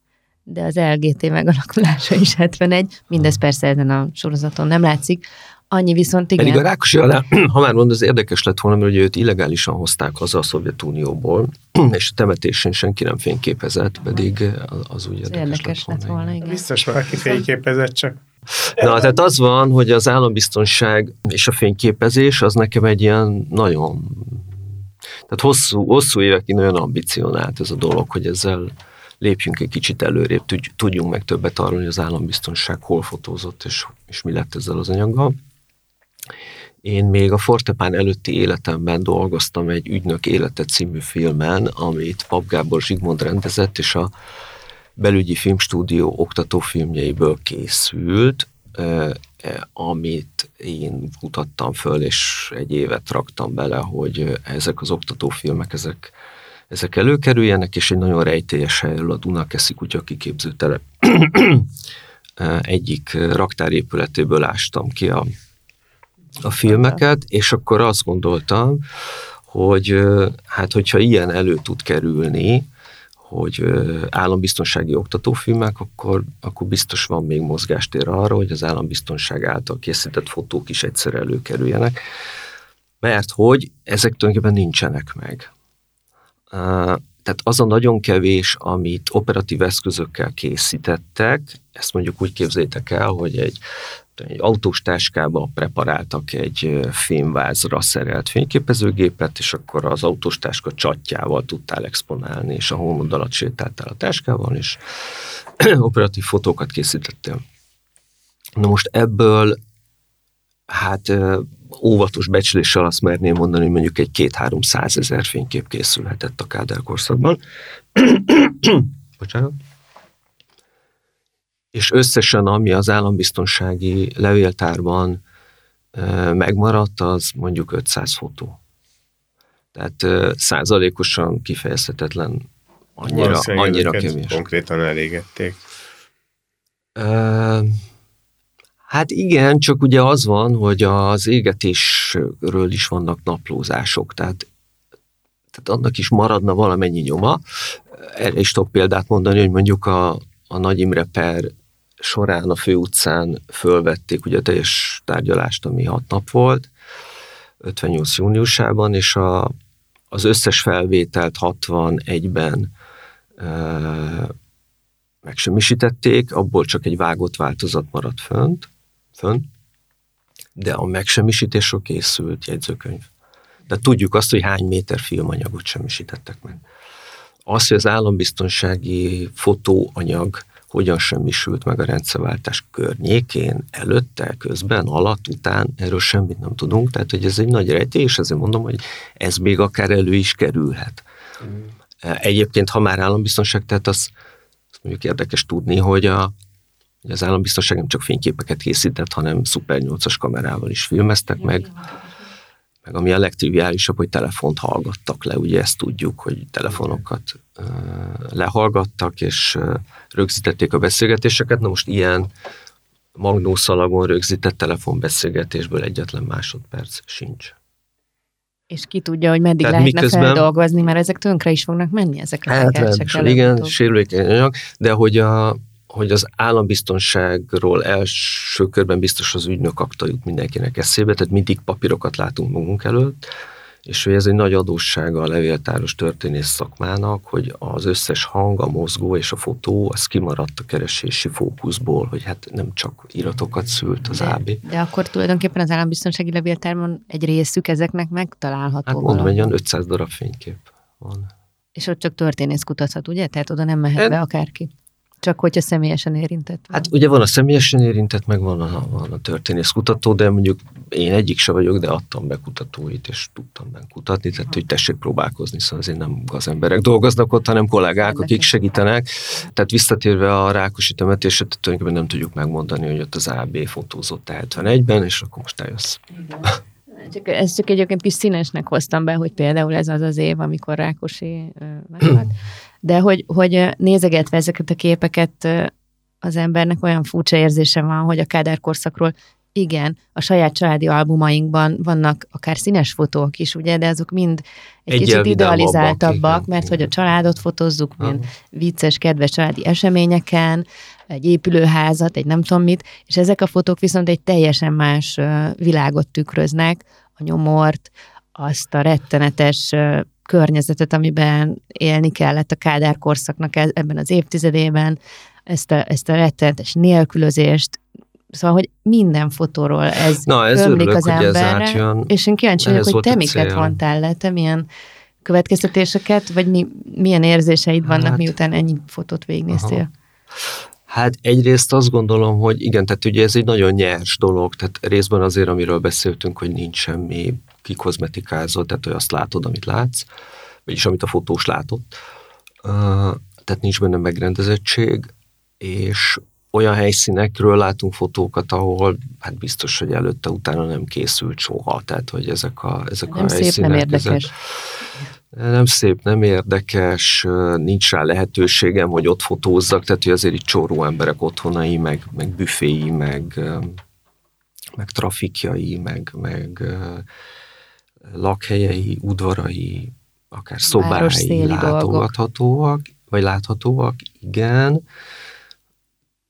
de az LGT megalakulása [LAUGHS] is 71, mindez persze ezen a sorozaton nem látszik. Annyi viszont igen. Pedig a Rákosi alá, [CLEARS THROAT] ha már mondod, az érdekes lett volna, mert ugye őt illegálisan hozták haza a Szovjetunióból, [CLEARS THROAT] és a temetésén senki nem fényképezett, pedig az, az úgy érdekes, érdekes lett volna, igen. Biztos valaki fényképezett csak. Na, tehát az van, hogy az állambiztonság és a fényképezés az nekem egy ilyen nagyon, tehát hosszú, hosszú évekig nagyon ambicionált ez a dolog, hogy ezzel lépjünk egy kicsit előrébb, tudj- tudjunk meg többet arról, hogy az állambiztonság hol fotózott, és, és mi lett ezzel az anyaggal. Én még a Fortepán előtti életemben dolgoztam egy Ügynök élete című filmen, amit Pap Gábor Zsigmond rendezett, és a belügyi filmstúdió oktatófilmjeiből készült, eh, amit én kutattam föl, és egy évet raktam bele, hogy ezek az oktatófilmek, ezek, ezek előkerüljenek, és egy nagyon rejtélyes helyről a Dunakeszi kutya kiképzőtelep [CLEARS THROAT] eh, egyik raktárépületéből ástam ki a, a filmeket, és akkor azt gondoltam, hogy hát hogyha ilyen elő tud kerülni, hogy állambiztonsági oktatófilmek, akkor, akkor biztos van még mozgástér arra, hogy az állambiztonság által készített fotók is egyszer előkerüljenek, mert hogy ezek tulajdonképpen nincsenek meg. Tehát az a nagyon kevés, amit operatív eszközökkel készítettek, ezt mondjuk úgy képzeljétek el, hogy egy egy autós táskába preparáltak egy fémvázra szerelt fényképezőgépet, és akkor az autós táska csatjával tudtál exponálni, és a hónod alatt sétáltál a táskával, és [CLEARS THROAT] operatív fotókat készítettél. Na most ebből hát óvatos becsléssel azt merném mondani, hogy mondjuk egy két-három százezer fénykép készülhetett a Kádár korszakban. [CLEARS THROAT] Bocsánat és összesen, ami az állambiztonsági levéltárban megmaradt, az mondjuk 500 fotó. Tehát százalékosan kifejezhetetlen, annyira, annyira kevés. Konkrétan elégették. Hát igen, csak ugye az van, hogy az égetésről is vannak naplózások, tehát, tehát annak is maradna valamennyi nyoma. Erre is tudok példát mondani, hogy mondjuk a, a Nagy Imre per során a főutcán fölvették ugye a teljes tárgyalást, ami hat nap volt, 58 júniusában, és a, az összes felvételt 61-ben e, megsemmisítették, abból csak egy vágott változat maradt fönt, fönt, de a megsemmisítésről készült jegyzőkönyv. De tudjuk azt, hogy hány méter filmanyagot semmisítettek meg. Az, hogy az állambiztonsági fotóanyag hogyan semmisült meg a rendszerváltás környékén, előtte, közben, alatt, után, erről semmit nem tudunk, tehát hogy ez egy nagy rejtély, és ezért mondom, hogy ez még akár elő is kerülhet. Mm. Egyébként, ha már állambiztonság, tehát az, az mondjuk érdekes tudni, hogy a, hogy az állambiztonság nem csak fényképeket készített, hanem szuper 8-as kamerával is filmeztek meg, meg ami a legtriviálisabb, hogy telefont hallgattak le, ugye ezt tudjuk, hogy telefonokat uh, lehallgattak, és uh, rögzítették a beszélgetéseket, na most ilyen magnószalagon rögzített telefonbeszélgetésből egyetlen másodperc sincs. És ki tudja, hogy meddig Tehát lehetne miközben, feldolgozni, mert ezek tönkre is fognak menni, ezek a hát, Igen, sérülékeny anyag, de hogy a, hogy az állambiztonságról első körben biztos az ügynök akta jut mindenkinek eszébe, tehát mindig papírokat látunk magunk előtt, és hogy ez egy nagy adóssága a levéltáros történész szakmának, hogy az összes hang, a mozgó és a fotó, az kimaradt a keresési fókuszból, hogy hát nem csak iratokat szült az de, AB. De akkor tulajdonképpen az állambiztonsági levéltárban egy részük ezeknek megtalálható. Hát mondom, egy olyan 500 darab fénykép van. És ott csak történész kutathat, ugye? Tehát oda nem mehet be akárki. Csak hogyha személyesen érintett. Van. Hát ugye van a személyesen érintett, meg van a, van a történész kutató, de mondjuk én egyik se vagyok, de adtam be kutatóit, és tudtam benne kutatni, tehát hogy tessék próbálkozni, szóval azért nem gazemberek dolgoznak ott, hanem kollégák, akik segítenek. Tehát visszatérve a Rákosi temetésre, tulajdonképpen nem tudjuk megmondani, hogy ott az AB fotózott 71-ben, és akkor most eljössz. Csak, ezt csak egyébként kis színesnek hoztam be, hogy például ez az az év, amikor Rákosi meghalt. De hogy, hogy nézegetve ezeket a képeket az embernek olyan furcsa érzése van, hogy a Kádár korszakról igen, a saját családi albumainkban vannak akár színes fotók is, ugye, de azok mind egy Egyel kicsit idealizáltabbak, igen, mert igen. hogy a családot fotózzuk, mint vicces, kedves családi eseményeken, egy épülőházat, egy nem tudom mit, és ezek a fotók viszont egy teljesen más világot tükröznek, a nyomort, azt a rettenetes környezetet, amiben élni kellett a Kádár korszaknak e- ebben az évtizedében, ezt a, ezt a rettenetes nélkülözést, Szóval, hogy minden fotóról ez, Na, ez ömlik örülök, az emberre, és én kíváncsi vagyok, hogy te miket vontál le, te milyen következtetéseket, vagy mi, milyen érzéseid vannak, hát, miután ennyi fotót végignéztél? Aha. Hát egyrészt azt gondolom, hogy igen, tehát ugye ez egy nagyon nyers dolog, tehát részben azért, amiről beszéltünk, hogy nincs semmi kikozmetikázott, tehát hogy azt látod, amit látsz, vagyis amit a fotós látott. Tehát nincs benne megrendezettség, és olyan helyszínekről látunk fotókat, ahol hát biztos, hogy előtte, utána nem készült soha, tehát hogy ezek a, ezek nem a szép, helyszínek... nem érdekes. Ezek, nem szép, nem érdekes, nincs rá lehetőségem, hogy ott fotózzak, tehát hogy azért itt csóró emberek otthonai, meg, meg büféi, meg, meg trafikjai, meg, meg lakhelyei, udvarai, akár szobái látogathatóak, dolgok. vagy láthatóak, igen.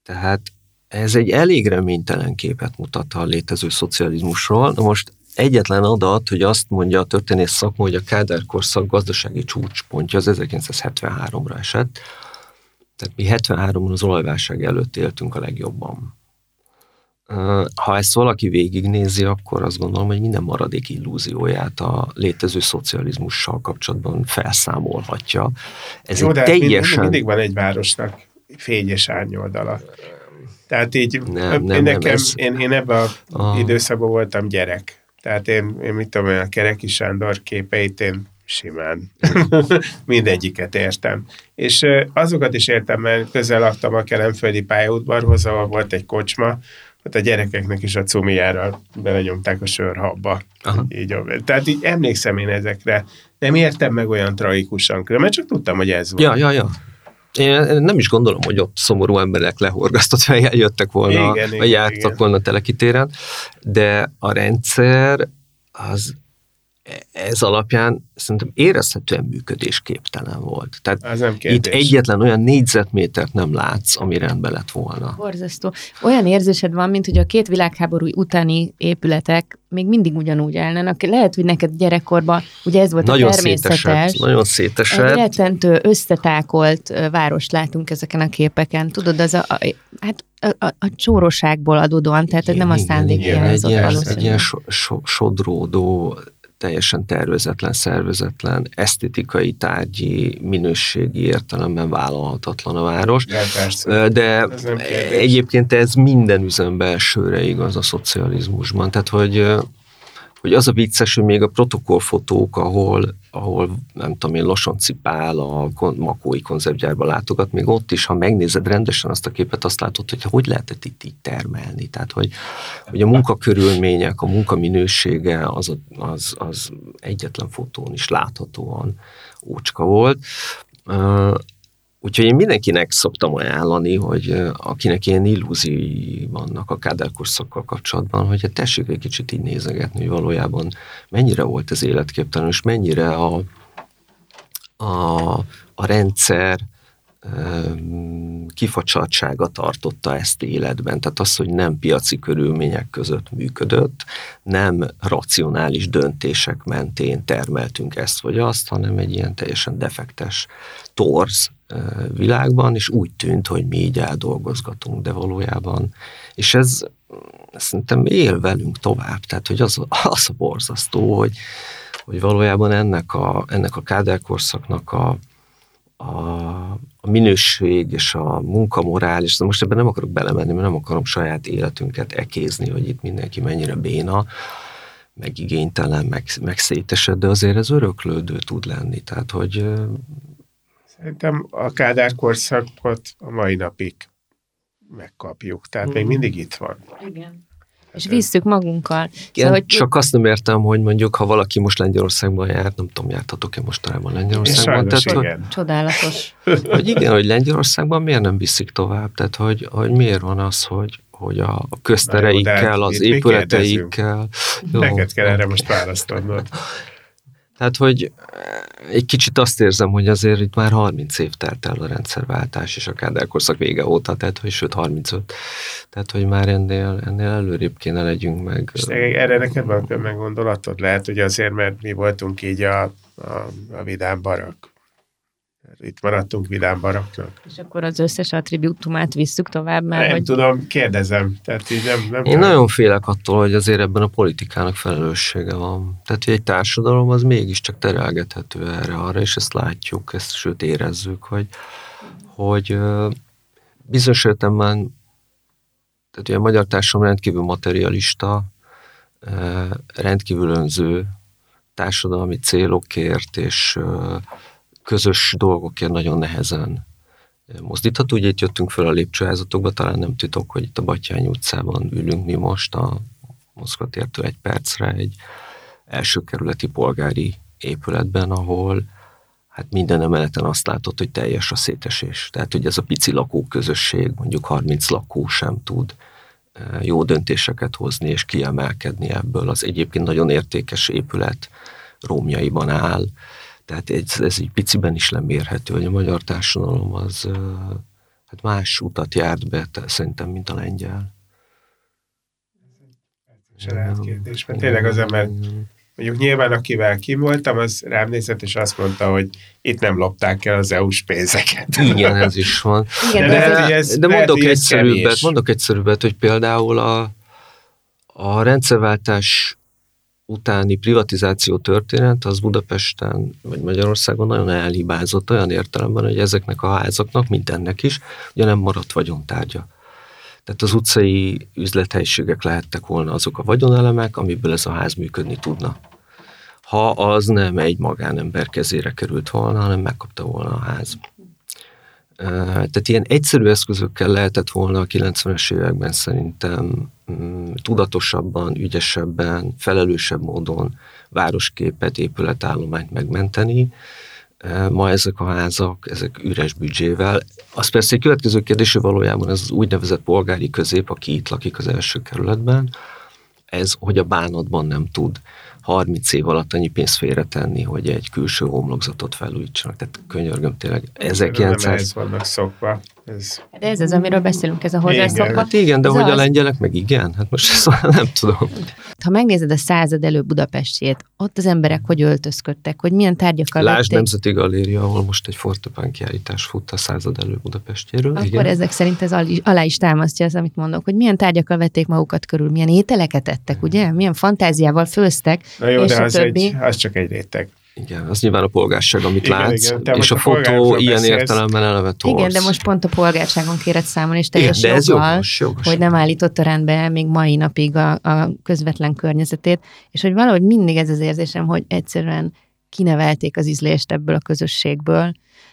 Tehát ez egy elég reménytelen képet mutat a létező szocializmusról. Na most egyetlen adat, hogy azt mondja a történész szakma, hogy a Kádár korszak gazdasági csúcspontja az 1973-ra esett. Tehát mi 73-ban az olajválság előtt éltünk a legjobban. Ha ezt valaki végignézi, akkor azt gondolom, hogy minden maradék illúzióját a létező szocializmussal kapcsolatban felszámolhatja. Ez Jó, egy de teljesen... mindig van egy városnak fényes árnyoldala. Tehát így, nem, nem, nekem, nem, ez... én, én ebben az ah. időszakban voltam gyerek. Tehát én, én mit tudom, a Kereki Sándor képeit én simán [LAUGHS] mindegyiket értem. És azokat is értem, mert közel laktam a Kelemföldi pályaudvarhoz, ahol volt egy kocsma, ott a gyerekeknek is a cumijára belenyomták a sörhabba. Így, tehát így emlékszem én ezekre. Nem értem meg olyan tragikusan, mert csak tudtam, hogy ez volt. Ja, ja, ja. Én nem is gondolom, hogy ott szomorú emberek lehorgasztott fejjel jöttek volna, igen, vagy jártak volna telekitéren, de a rendszer az ez alapján szerintem érezhetően működésképtelen volt. Tehát Ez nem itt egyetlen olyan négyzetmétert nem látsz, ami rendben lett volna. Borzasztó. Olyan érzésed van, mint hogy a két világháború utáni épületek még mindig ugyanúgy állnának. Lehet, hogy neked gyerekkorban, ugye ez volt nagyon a természetes. Szétesett, nagyon szétesett. Egy rettentő, összetákolt várost látunk ezeken a képeken. Tudod, az a, a hát a, a, a csóroságból adódóan, tehát igen, nem a szándék igen, igen, egy, ilyen, egy ilyen so, so, sodródó teljesen tervezetlen, szervezetlen, esztetikai, tárgyi, minőségi értelemben vállalhatatlan a város. De, persze. De ez egyébként ez minden üzembe elsőre igaz a szocializmusban. Tehát, hogy hogy az a vicces, hogy még a protokollfotók, ahol, ahol nem tudom én, Losonci Pál a Makói konzervgyárba látogat, még ott is, ha megnézed rendesen azt a képet, azt látod, hogy hogy lehetett itt így termelni. Tehát, hogy, hogy a munkakörülmények, a munkaminősége az, az, az egyetlen fotón is láthatóan ócska volt. Úgyhogy én mindenkinek szoktam ajánlani, hogy akinek ilyen illúziói vannak a káderkorszakkal kapcsolatban, hogy hát tessék egy kicsit így nézegetni, hogy valójában mennyire volt ez életképtelen, és mennyire a, a, a rendszer kifacsartsága tartotta ezt életben. Tehát az, hogy nem piaci körülmények között működött, nem racionális döntések mentén termeltünk ezt vagy azt, hanem egy ilyen teljesen defektes torz világban, és úgy tűnt, hogy mi így eldolgozgatunk, de valójában, és ez szerintem él velünk tovább, tehát hogy az, az a borzasztó, hogy, hogy valójában ennek a, ennek a káderkorszaknak a, a, a minőség és a munkamorál, és most ebben nem akarok belemenni, mert nem akarom saját életünket ekézni, hogy itt mindenki mennyire béna, meg igénytelen, meg, meg szétesed, de azért ez öröklődő tud lenni. Tehát, hogy Szerintem a Kádár korszakot a mai napig megkapjuk. Tehát mm. még mindig itt van. Igen. És visszük magunkkal. Igen, szóval, hogy... Csak azt nem értem, hogy mondjuk, ha valaki most Lengyelországban jár, nem tudom, jártatok-e mostanában Lengyelországban? Tehát, igen. Hogy, Csodálatos. [LAUGHS] Hogy igen, hogy Lengyelországban miért nem viszik tovább? Tehát, hogy, hogy miért van az, hogy, hogy a köztereikkel, az épületeikkel... Jó, Neked kell erre most választanod. Tehát, hogy egy kicsit azt érzem, hogy azért itt már 30 év telt el a rendszerváltás és a kádárkorszak vége óta, tehát, hogy sőt 35. Tehát, hogy már ennél, ennél előrébb kéne legyünk meg. És erre neked van meg gondolatod? Lehet, hogy azért, mert mi voltunk így a, a, a vidám barak itt maradtunk vidám baraknak. És akkor az összes attribútumát visszük tovább, mert Nem hogy... tudom, kérdezem. Tehát így nem, nem Én nem. nagyon félek attól, hogy azért ebben a politikának felelőssége van. Tehát, hogy egy társadalom az mégiscsak terelgethető erre-arra, és ezt látjuk, ezt sőt érezzük, hogy, hogy bizonyos értelemben tehát ugye a magyar társadalom rendkívül materialista, rendkívül önző társadalmi célokért és közös dolgokért nagyon nehezen mozdítható. Ugye itt jöttünk föl a lépcsőházatokba, talán nem titok, hogy itt a Batyány utcában ülünk mi most a Moszkva tértől egy percre egy első kerületi polgári épületben, ahol hát minden emeleten azt látott, hogy teljes a szétesés. Tehát, hogy ez a pici lakóközösség, mondjuk 30 lakó sem tud jó döntéseket hozni és kiemelkedni ebből. Az egyébként nagyon értékes épület rómjaiban áll, tehát ez, ez egy piciben is lemérhető, hogy a magyar társadalom az hát más utat járt be, szerintem, mint a lengyel. Ez egy kérdés, mert tényleg az ember, mondjuk nyilván akivel kim voltam, az rám nézett, és azt mondta, hogy itt nem lopták el az EU-s pénzeket. Igen, ez is van. Igen, de, de, ez, de mondok egyszerűbbet, mondok egyszerűbbet, hogy például a, a rendszerváltás utáni privatizáció történet az Budapesten vagy Magyarországon nagyon elhibázott olyan értelemben, hogy ezeknek a házaknak, mint ennek is, ugye nem maradt vagyontárgya. Tehát az utcai üzlethelyiségek lehettek volna azok a vagyonelemek, amiből ez a ház működni tudna. Ha az nem egy magánember kezére került volna, hanem megkapta volna a ház. Tehát ilyen egyszerű eszközökkel lehetett volna a 90-es években szerintem mm, tudatosabban, ügyesebben, felelősebb módon városképet, épületállományt megmenteni. Ma ezek a házak, ezek üres büdzsével. Az persze egy következő kérdés, hogy valójában ez az úgynevezett polgári közép, aki itt lakik az első kerületben, ez, hogy a bánatban nem tud 30 év alatt annyi pénzt félretenni, hogy egy külső homlokzatot felújítsanak. Tehát könyörgöm tényleg, 1900... Nem vannak szokva. Ez... De ez az, amiről beszélünk, ez a hozzászokva. Hát igen, de Ez hogy a az. lengyelek meg igen, hát most ezt nem tudom. Ha megnézed a század elő Budapestjét, ott az emberek hogy öltözködtek, hogy milyen tárgyakkal Lásd vették, Nemzeti Galéria, ahol most egy fortepán kiállítás fut a század elő Budapestjéről. akkor igen. ezek szerint ez al- alá is támasztja az, amit mondok, hogy milyen tárgyakkal vették magukat körül, milyen ételeket ettek, ugye? Milyen fantáziával főztek, Na jó, és de a az, többi. egy, az csak egy réteg. Igen, az nyilván a polgárság, amit Igen, látsz, igen, és a a fotó ilyen beszélsz. értelemben eleve torz. Igen, de most pont a polgárságon kéred számon, és Igen, teljes de ez joggal, jogos, jogos. hogy nem állította rendbe még mai napig a, a közvetlen környezetét, és hogy valahogy mindig ez az érzésem, hogy egyszerűen kinevelték az ízlést ebből a közösségből,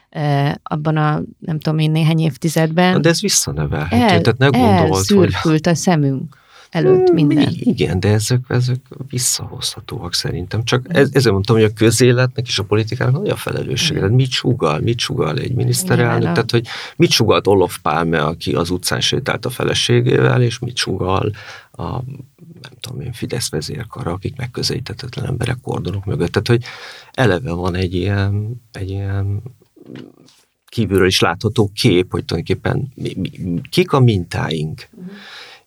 eh, abban a nem tudom én néhány évtizedben. Na, De ez visszanevelhető, El, tehát ne gondold, hogy... a szemünk előtt minden. Igen, de ezek, ezek visszahozhatóak szerintem. Csak ez, ezért mondtam, hogy a közéletnek és a politikának nagy a felelőssége. Tehát mit sugal, mit sugal egy miniszterelnök, a- tehát hogy mit sugalt Olof Pálme, aki az utcán sétált a feleségével, és mit sugal a nem tudom én, Fidesz vezérkara, akik megközelíthetetlen emberek kordonok mögött. Tehát, hogy eleve van egy ilyen, egy ilyen kívülről is látható kép, hogy tulajdonképpen mi, mi, kik a mintáink.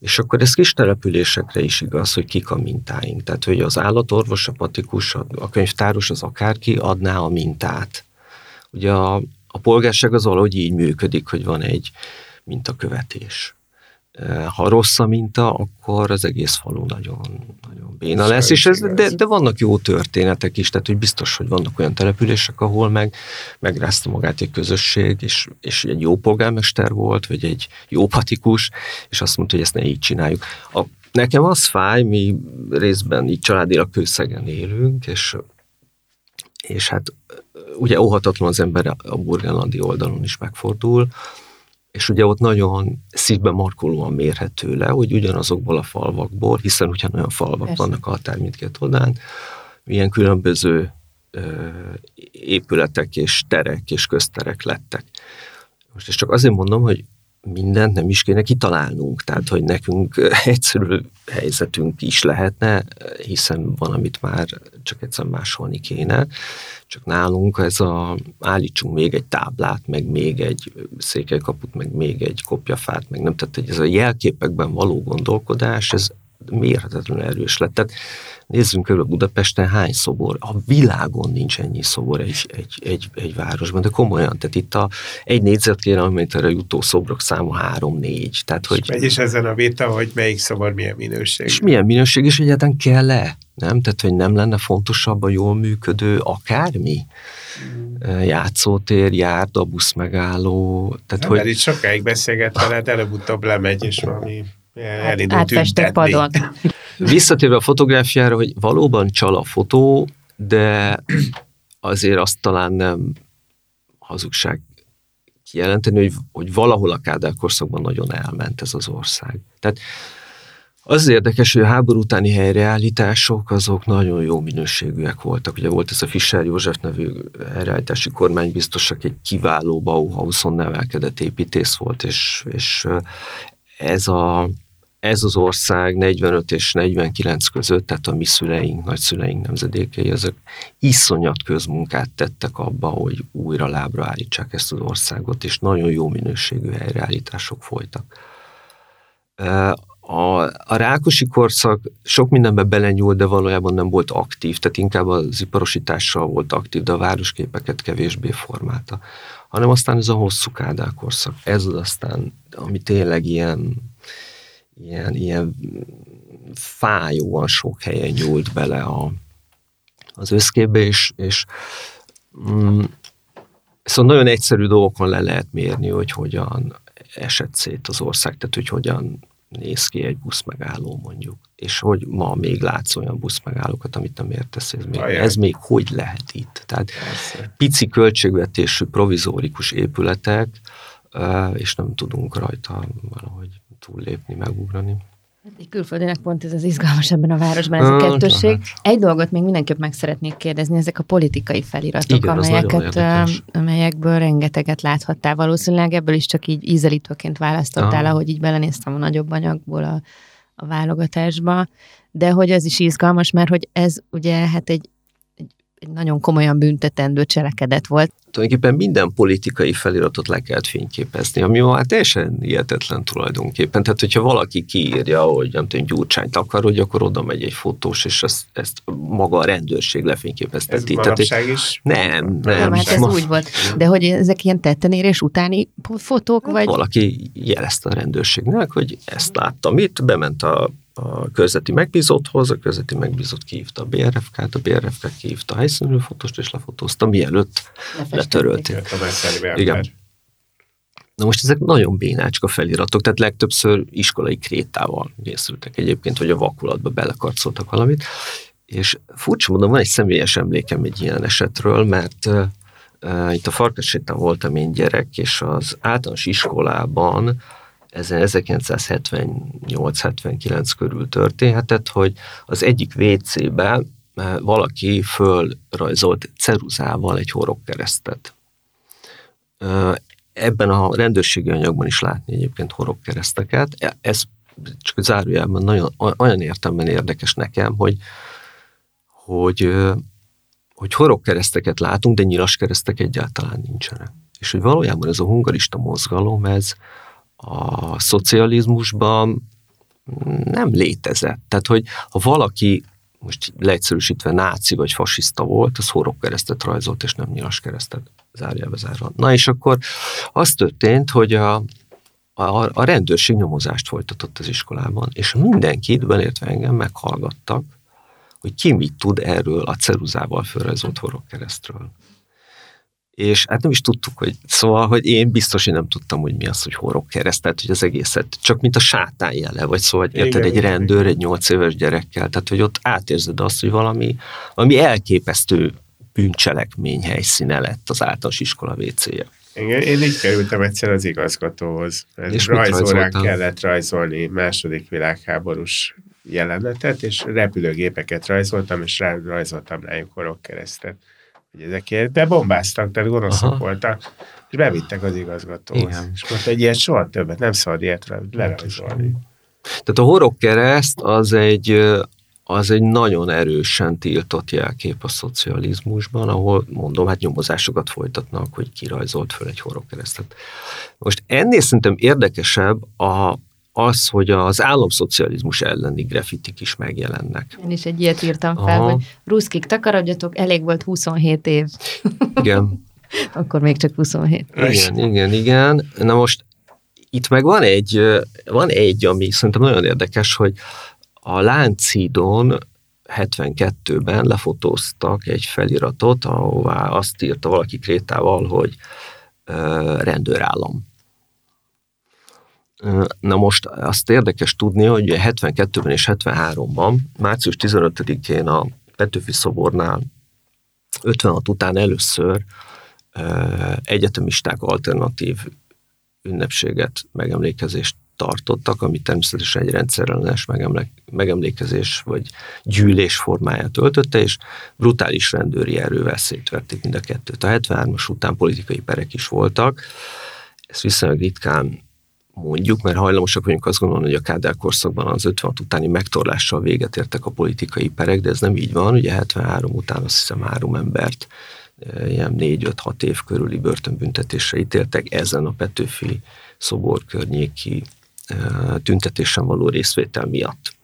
És akkor ez kis településekre is igaz, hogy kik a mintáink. Tehát, hogy az állatorvos, a patikus, a könyvtáros, az akárki adná a mintát. Ugye a, a polgárság az valahogy így működik, hogy van egy mintakövetés. Eh, Ha rossz a minta, akkor az egész falu nagyon, nagyon béna Ez lesz, és ez, de, de vannak jó történetek is, tehát hogy biztos, hogy vannak olyan települések, ahol meg megrázta magát egy közösség, és, és egy jó polgármester volt, vagy egy jó patikus, és azt mondta, hogy ezt ne így csináljuk. A, nekem az fáj, mi részben így családilag kőszegen élünk, és és hát ugye óhatatlan az ember a burgenlandi oldalon is megfordul, és ugye ott nagyon szívben markolóan mérhető le, hogy ugyanazokból a falvakból, hiszen ugyanolyan falvak. Persze. vannak a határ mindkét oldalán, milyen különböző ö, épületek és terek és közterek lettek. Most ezt csak azért mondom, hogy mindent nem is kéne kitalálnunk, tehát hogy nekünk egyszerű helyzetünk is lehetne, hiszen van, amit már csak egyszer másolni kéne, csak nálunk ez a, állítsunk még egy táblát, meg még egy székelykaput, meg még egy kopjafát, meg nem, tehát ez a jelképekben való gondolkodás, ez mérhetetlenül erős lett. Tehát nézzünk körül Budapesten hány szobor, a világon nincs ennyi szobor egy, egy, egy, egy városban, de komolyan, tehát itt a egy négyzetkilométerre jutó szobrok száma három-négy, tehát hogy... Megy is ezen a vita, hogy melyik szobor milyen minőség. És milyen minőség, és egyáltalán kell-e? Nem? Tehát, hogy nem lenne fontosabb a jól működő akármi? Játszótér, járda, buszmegálló. Tehát, Nem, hogy Mert itt sokáig beszélget veled, előbb-utóbb lemegy, és valami átfestett padon. [LAUGHS] visszatérve a fotográfiára, hogy valóban csal a fotó, de azért azt talán nem hazugság kijelenteni, hogy, hogy valahol a Kádár korszakban nagyon elment ez az ország. Tehát az az érdekes, hogy a háború utáni helyreállítások azok nagyon jó minőségűek voltak. Ugye volt ez a Fischer József nevű helyreállítási kormánybiztos, aki egy kiváló Bauhauson nevelkedett építész volt, és, és ez, a, ez az ország 45 és 49 között, tehát a mi szüleink, nagyszüleink nemzedékei, azok iszonyat közmunkát tettek abba, hogy újra lábra állítsák ezt az országot, és nagyon jó minőségű helyreállítások folytak. A, a Rákosi korszak sok mindenbe belenyúlt, de valójában nem volt aktív, tehát inkább az iparosítással volt aktív, de a városképeket kevésbé formálta. Hanem aztán ez a hosszú Kádár korszak, ez az aztán, ami tényleg ilyen, ilyen, ilyen fájóan sok helyen nyúlt bele a, az összképbe, és, és mm, szóval nagyon egyszerű dolgokon le lehet mérni, hogy hogyan esett szét az ország, tehát hogy hogyan néz ki egy buszmegálló mondjuk, és hogy ma még látsz olyan buszmegállókat, amit nem értesz, ez még, Ajaj. ez még hogy lehet itt? Tehát Persze. pici költségvetésű provizórikus épületek, és nem tudunk rajta valahogy túllépni, megugrani. Egy külföldinek pont ez az izgalmas ebben a városban, ez a Ah, kettősség. lehet. Egy dolgot még mindenképp meg szeretnék kérdezni, ezek a politikai feliratok, Igen, amelyeket, amelyekből rengeteget láthattál. Valószínűleg ebből is csak így ízelítőként választottál, Aha. ahogy így belenéztem a nagyobb anyagból a, a válogatásba, de hogy ez is izgalmas, mert hogy ez ugye hát egy, egy nagyon komolyan büntetendő cselekedet volt. Tulajdonképpen minden politikai feliratot le kellett fényképezni, ami már teljesen hihetetlen tulajdonképpen. Tehát, hogyha valaki kiírja, hogy nem tudom, Gyurcsányt akar, hogy akkor oda megy egy fotós, és ezt, ezt maga a rendőrség lefényképezteti. Ez Tehát, is? Nem, nem. Nem, hát ez ma... úgy volt. De hogy ezek ilyen tettenérés utáni fotók, vagy? Valaki jelezte a rendőrségnek, hogy ezt láttam itt, bement a a közveti megbízotthoz, a közveti megbízott kihívta a BRFK-t, a BRFK kihívta a helyszínű fotóst, és lefotózta, mielőtt letörölték. Igen. Na most ezek nagyon bénácska feliratok, tehát legtöbbször iskolai krétával készültek egyébként, hogy a vakulatba belekarcoltak valamit, és furcsa mondom, van egy személyes emlékem egy ilyen esetről, mert uh, itt a Farkassétán voltam én gyerek, és az általános iskolában ez 1978-79 körül történhetett, hogy az egyik WC-be eh, valaki fölrajzolt ceruzával egy horogkeresztet. Eh, ebben a rendőrségi anyagban is látni egyébként horogkereszteket. E, ez csak zárójelben nagyon, olyan értemben érdekes nekem, hogy, hogy, eh, hogy horogkereszteket látunk, de nyilas keresztek egyáltalán nincsenek. És hogy valójában ez a hungarista mozgalom, ez, a szocializmusban nem létezett. Tehát, hogy ha valaki most leegyszerűsítve náci vagy fasiszta volt, az keresztet rajzolt, és nem nyilas keresztet zárja zárva. Na és akkor az történt, hogy a, a, a rendőrség nyomozást folytatott az iskolában, és mindenkit, belértve engem, meghallgattak, hogy ki mit tud erről a ceruzával fölrajzolt keresztről és hát nem is tudtuk, hogy szóval, hogy én biztos, hogy nem tudtam, hogy mi az, hogy horog kereszt, tehát hogy az egészet csak mint a sátán jele, vagy szóval, hogy érted, egy rendőr egy nyolc éves gyerekkel, tehát hogy ott átérzed azt, hogy valami, valami elképesztő bűncselekmény helyszíne lett az általános iskola WC-je. Igen, én így kerültem egyszer az igazgatóhoz. És rajzórán kellett rajzolni második világháborús jelenetet, és repülőgépeket rajzoltam, és rajzoltam rájuk horogkeresztet hogy ezekért, de bombáztak, tehát gonoszok Aha. voltak, és bevittek az igazgatóhoz. Igen. És mondta, hogy ilyet soha többet, nem szabad ilyet lerajzolni. Tehát a horogkereszt az egy, az egy nagyon erősen tiltott jelkép a szocializmusban, ahol mondom, hát nyomozásokat folytatnak, hogy kirajzolt föl egy horogkeresztet. Most ennél szerintem érdekesebb a, az, hogy az államszocializmus elleni grafitik is megjelennek. Én is egy ilyet írtam fel, Aha. hogy ruszkik takarodjatok, elég volt 27 év. Igen. [LAUGHS] Akkor még csak 27. Igen, igen, igen. Na most itt meg van egy, van egy, ami szerintem nagyon érdekes, hogy a Láncidon 72-ben lefotóztak egy feliratot, ahová azt írta valaki krétával, hogy rendőrállam. Na most azt érdekes tudni, hogy 72-ben és 73-ban, március 15-én a Petőfi szobornál 56 után először egyetemisták alternatív ünnepséget, megemlékezést tartottak, ami természetesen egy rendszerellenes megemlékezés vagy gyűlés formáját öltötte, és brutális rendőri erővel szétverték mind a kettőt. A 73-as után politikai perek is voltak, ezt viszonylag ritkán mondjuk, mert hajlamosak vagyunk azt gondolni, hogy a Kádár korszakban az 56 utáni megtorlással véget értek a politikai perek, de ez nem így van. Ugye 73 után azt hiszem három embert e, ilyen 4-5-6 év körüli börtönbüntetésre ítéltek ezen a Petőfi szobor környéki e, tüntetésen való részvétel miatt.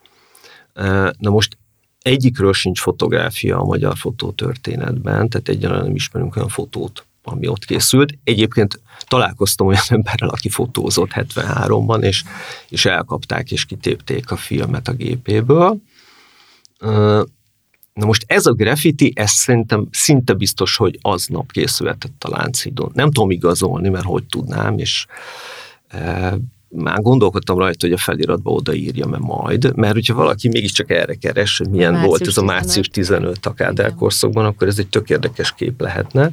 E, na most egyikről sincs fotográfia a magyar fotótörténetben, tehát egyáltalán nem ismerünk olyan fotót, ami ott készült. Egyébként találkoztam olyan [LAUGHS] emberrel, aki fotózott 73-ban, és, és elkapták és kitépték a filmet a gépéből. Na most ez a graffiti, ez szerintem szinte biztos, hogy aznap készülhetett a Lánchídon. Nem tudom igazolni, mert hogy tudnám, és már gondolkodtam rajta, hogy a feliratba odaírja mert majd, mert hogyha valaki mégiscsak erre keres, hogy milyen március volt ez a március 15 a Kádár korszakban, akkor ez egy tök érdekes kép lehetne,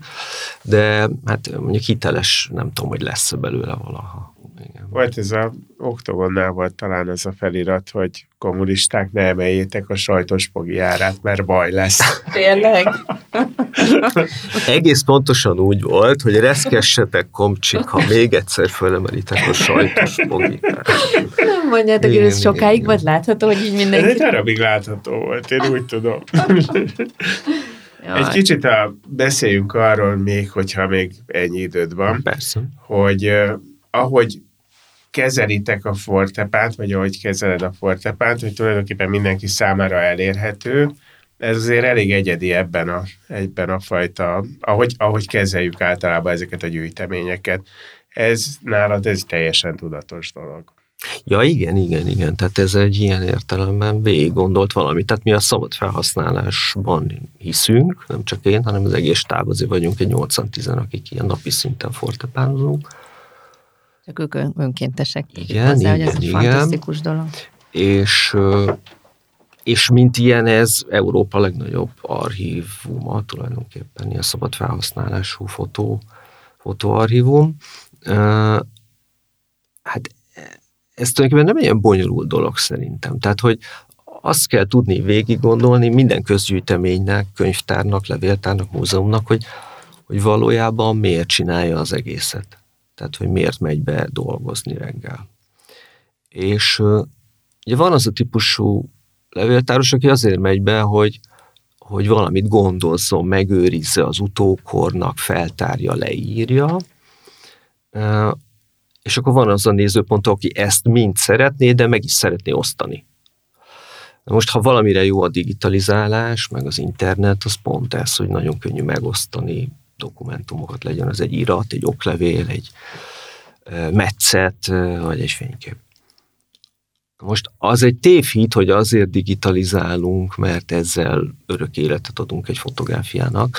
de hát mondjuk hiteles, nem tudom, hogy lesz belőle valaha. Igen. Volt ez a oktogonnál volt talán ez a felirat, hogy kommunisták ne emeljétek a sajtos árát, mert baj lesz. [LAUGHS] Tényleg? Egész pontosan úgy volt, hogy reszkessetek komcsik, ha még egyszer fölemelitek a sajtos pogitát. Nem mondjátok, hogy ez sokáig volt látható, hogy így mindenki... Ez egy darabig látható volt, én úgy tudom. [LAUGHS] Jaj. Egy kicsit a, beszéljünk arról még, hogyha még ennyi időd van. Persze. Hogy uh, ahogy kezelitek a fortepát, vagy ahogy kezeled a fortepát, hogy tulajdonképpen mindenki számára elérhető, ez azért elég egyedi ebben a, ebben a fajta, ahogy, ahogy kezeljük általában ezeket a gyűjteményeket. Ez nálad ez teljesen tudatos dolog. Ja, igen, igen, igen. Tehát ez egy ilyen értelemben végig gondolt valami. Tehát mi a szabad felhasználásban hiszünk, nem csak én, hanem az egész táv, azért vagyunk egy 80-10, akik ilyen napi szinten fortepánozunk. Csak ők önkéntesek. Igen, hozzá, igen, hogy ez egy igen. fantasztikus dolog. És, és mint ilyen ez Európa legnagyobb archívuma, tulajdonképpen ilyen szabad felhasználású fotó, fotóarchívum. Hát ez tulajdonképpen nem ilyen bonyolult dolog szerintem. Tehát, hogy azt kell tudni végig gondolni minden közgyűjteménynek, könyvtárnak, levéltárnak, múzeumnak, hogy, hogy valójában miért csinálja az egészet. Tehát, hogy miért megy be dolgozni reggel. És ugye van az a típusú levéltáros, aki azért megy be, hogy, hogy valamit gondozzon, megőrizze az utókornak, feltárja, leírja, és akkor van az a nézőpont, aki ezt mind szeretné, de meg is szeretné osztani. Most, ha valamire jó a digitalizálás, meg az internet, az pont ez, hogy nagyon könnyű megosztani dokumentumokat, legyen az egy irat, egy oklevél, egy metszet, vagy egy fénykép. Most az egy tévhit, hogy azért digitalizálunk, mert ezzel örök életet adunk egy fotográfiának.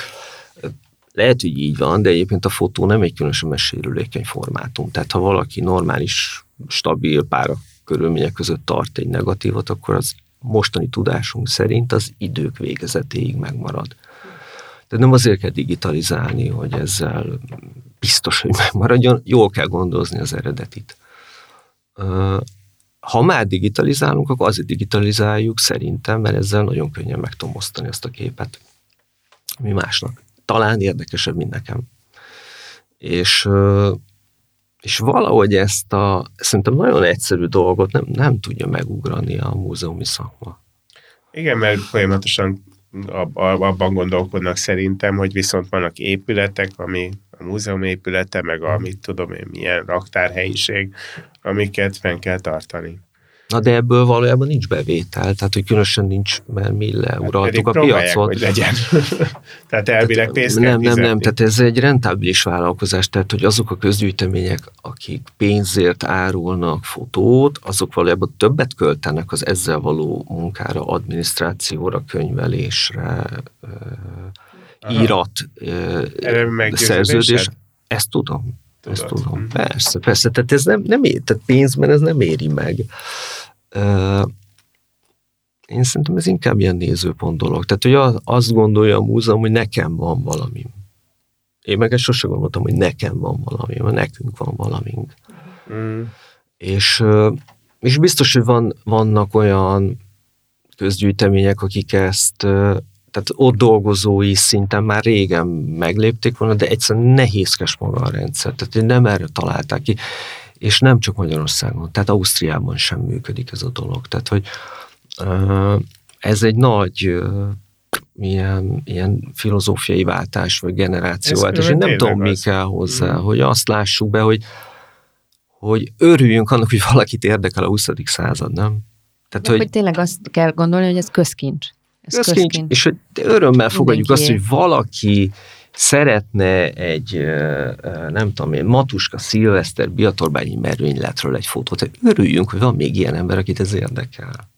Lehet, hogy így van, de egyébként a fotó nem egy különösen sérülékeny formátum. Tehát ha valaki normális, stabil pára körülmények között tart egy negatívot, akkor az mostani tudásunk szerint az idők végezetéig megmarad. Tehát nem azért kell digitalizálni, hogy ezzel biztos, hogy [LAUGHS] megmaradjon, jól kell gondozni az eredetit. Ha már digitalizálunk, akkor azért digitalizáljuk szerintem, mert ezzel nagyon könnyen meg tudom osztani ezt a képet, mi másnak talán érdekesebb, mint nekem. És, és valahogy ezt a szerintem nagyon egyszerű dolgot nem, nem tudja megugrani a múzeumi szakma. Igen, mert folyamatosan abban gondolkodnak szerintem, hogy viszont vannak épületek, ami a múzeum épülete, meg a mit tudom én, milyen raktárhelyiség, amiket fenn kell tartani. Na de ebből valójában nincs bevétel, tehát hogy különösen nincs, mert mi leuraltuk hát a piacot. hogy legyen. [LAUGHS] tehát elvileg pénzt Nem, nem, nem, tehát ez egy rentábilis vállalkozás, tehát hogy azok a közgyűjtemények, akik pénzért árulnak fotót, azok valójában többet költenek az ezzel való munkára, adminisztrációra, könyvelésre, Aha. írat, szerződés. Ezt tudom. Tudod. Ezt tudom. Mhm. Persze, persze. Tehát ez nem, nem ér, tehát pénzben ez nem éri meg. Én szerintem ez inkább ilyen nézőpont dolog. Tehát, hogy azt gondolja a múzeum, hogy nekem van valami. Én meg ezt sose gondoltam, hogy nekem van valami, mert nekünk van valamink. Mm. És, és biztos, hogy van, vannak olyan közgyűjtemények, akik ezt tehát ott dolgozói szinten már régen meglépték volna, de egyszerűen nehézkes maga a rendszer. Tehát nem erre találták ki, és nem csak Magyarországon, tehát Ausztriában sem működik ez a dolog. Tehát, hogy ez egy nagy ilyen, ilyen filozófiai váltás, vagy generációváltás. Én nem tudom, mi kell hozzá, mm. hogy azt lássuk be, hogy, hogy örüljünk annak, hogy valakit érdekel a 20. század, nem? Tehát, hogy, hogy tényleg azt kell gondolni, hogy ez közkincs. Közkincs, és hogy örömmel fogadjuk azt, hogy valaki szeretne egy, nem tudom én, Matuska Szilveszter Biatorbányi mervényletről egy fotót, hogy örüljünk, hogy van még ilyen ember, akit ez érdekel.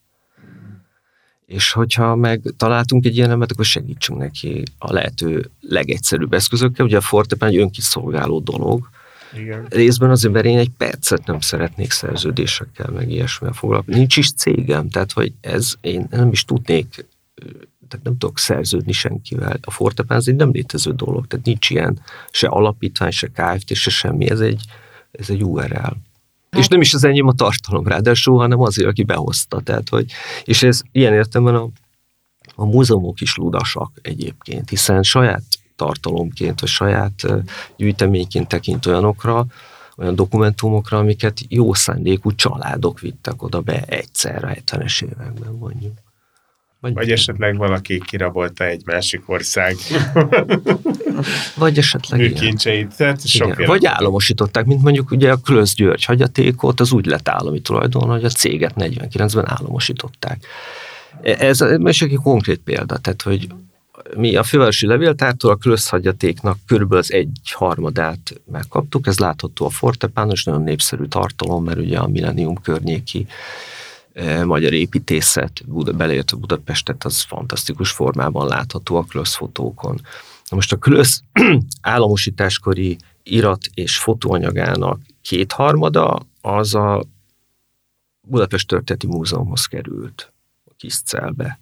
És hogyha meg találtunk egy ilyen embert, akkor segítsünk neki a lehető legegyszerűbb eszközökkel. Ugye a Fortepán egy önkiszolgáló dolog, igen. Részben azért, mert én egy percet nem szeretnék szerződésekkel, meg ilyesmivel foglalkozni. Nincs is cégem, tehát hogy ez, én nem is tudnék tehát nem tudok szerződni senkivel. A Fortepán ez egy nem létező dolog, tehát nincs ilyen se alapítvány, se Kft. se semmi, ez egy, ez egy URL. Hát. És nem is az enyém a tartalom ráadásul, hanem azért, aki behozta. Tehát, hogy, és ez ilyen értelemben a, a múzeumok is ludasak egyébként, hiszen saját tartalomként, vagy saját gyűjteményként tekint olyanokra, olyan dokumentumokra, amiket jó szándékú családok vittek oda be egyszerre, 70-es években mondjuk. Vagy, vagy esetleg valaki kirabolta egy másik ország [LAUGHS] vagy esetleg műkincseit. Tehát igen. Vagy államosították, mint mondjuk ugye a Klösz György hagyatékot, az úgy lett állami tulajdon, hogy a céget 49-ben államosították. Ez most egy konkrét példa, tehát hogy mi a fővárosi levéltártól a hagyatéknak körülbelül az egy harmadát megkaptuk, ez látható a Fortepánon, és nagyon népszerű tartalom, mert ugye a Millennium környéki magyar építészet, Buda, beleértve Budapestet, az fantasztikus formában látható a Klösz fotókon. Na most a Klösz [CLEARS THROAT] államosításkori irat és fotóanyagának kétharmada az a Budapest Történeti Múzeumhoz került, a Kiszcelbe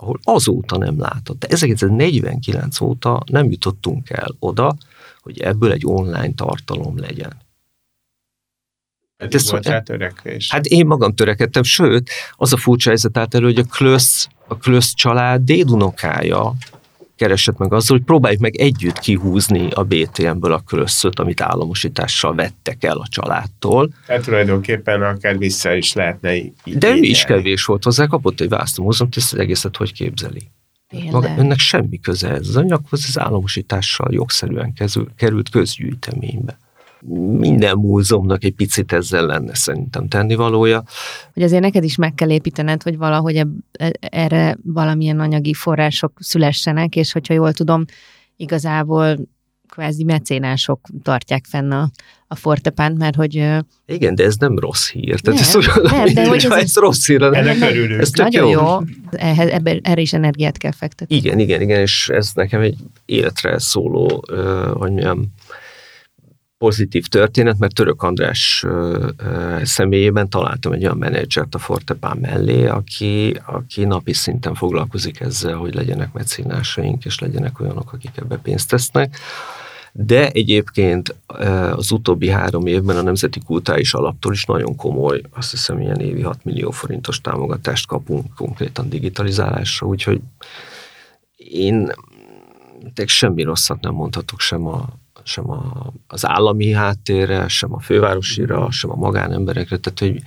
ahol azóta nem látott. De 1949 óta nem jutottunk el oda, hogy ebből egy online tartalom legyen. Hát, ez volt rá törekvés. Hát én magam törekedtem, sőt, az a furcsa helyzet állt elő, hogy a Klösz, a Klösz család dédunokája keresett meg azzal, hogy próbáljuk meg együtt kihúzni a BTM-ből a krösszöt, amit államosítással vettek el a családtól. Hát tulajdonképpen akár vissza is lehetne így De ő is kevés volt hozzá, kapott egy választómúzeumot, ezt az egészet hogy képzeli? Maga, önnek semmi köze ez az anyaghoz, az államosítással jogszerűen kezül, került közgyűjteménybe minden múzeumnak egy picit ezzel lenne szerintem tennivalója. Hogy azért neked is meg kell építened, hogy valahogy e, erre valamilyen anyagi források szülessenek, és hogyha jól tudom, igazából kvázi mecénások tartják fenn a, a fortepánt, mert hogy... Igen, de ez nem rossz hír. Tehát nem, ez olyan, nem, de [LAUGHS] hogy ez, ez rossz hír. Ennek örülünk. Ez nagyon jó. jó. Ehhez, ebbe, erre is energiát kell fektetni. Igen, igen, igen, és ez nekem egy életre szóló, hogy mondjam, pozitív történet, mert Török András személyében találtam egy olyan menedzsert a Fortepán mellé, aki, aki napi szinten foglalkozik ezzel, hogy legyenek mecénásaink, és legyenek olyanok, akik ebbe pénzt tesznek. De egyébként az utóbbi három évben a Nemzeti Kultális Alaptól is nagyon komoly, azt hiszem ilyen évi 6 millió forintos támogatást kapunk konkrétan digitalizálásra, úgyhogy én semmi rosszat nem mondhatok sem a, sem a, az állami háttérre, sem a fővárosira, sem a magánemberekre, tehát hogy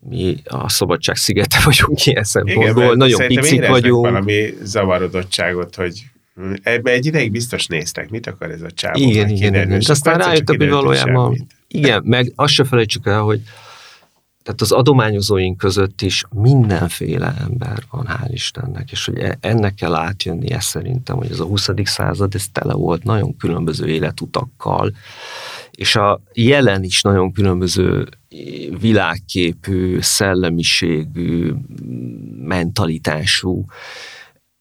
mi a szabadság szigete [LAUGHS] vagyunk ilyen szempontból, nagyon picik vagyunk. valami zavarodottságot, hogy ebbe egy ideig biztos néztek, mit akar ez a csávó. Igen, igen, igen. Aztán rájöttek, hogy valójában, igen, meg azt se felejtsük el, hogy tehát az adományozóink között is mindenféle ember van, hál' Istennek, és hogy e, ennek kell átjönnie szerintem, hogy ez a 20. század, ez tele volt nagyon különböző életutakkal, és a jelen is nagyon különböző világképű, szellemiségű, mentalitású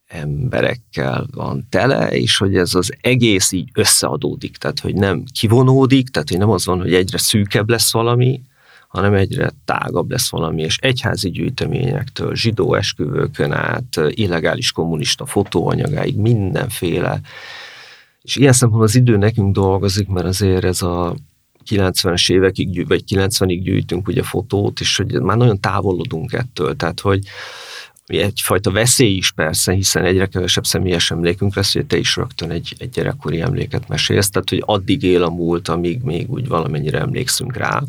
emberekkel van tele, és hogy ez az egész így összeadódik, tehát hogy nem kivonódik, tehát hogy nem az van, hogy egyre szűkebb lesz valami, hanem egyre tágabb lesz valami, és egyházi gyűjteményektől, zsidó esküvőkön át, illegális kommunista fotóanyagáig, mindenféle. És ilyen szempontból az idő nekünk dolgozik, mert azért ez a 90-es évekig, vagy 90-ig gyűjtünk ugye fotót, és hogy már nagyon távolodunk ettől, tehát hogy egyfajta veszély is persze, hiszen egyre kevesebb személyes emlékünk lesz, hogy te is rögtön egy, egy gyerekkori emléket mesélsz, tehát hogy addig él a múlt, amíg még úgy valamennyire emlékszünk rá.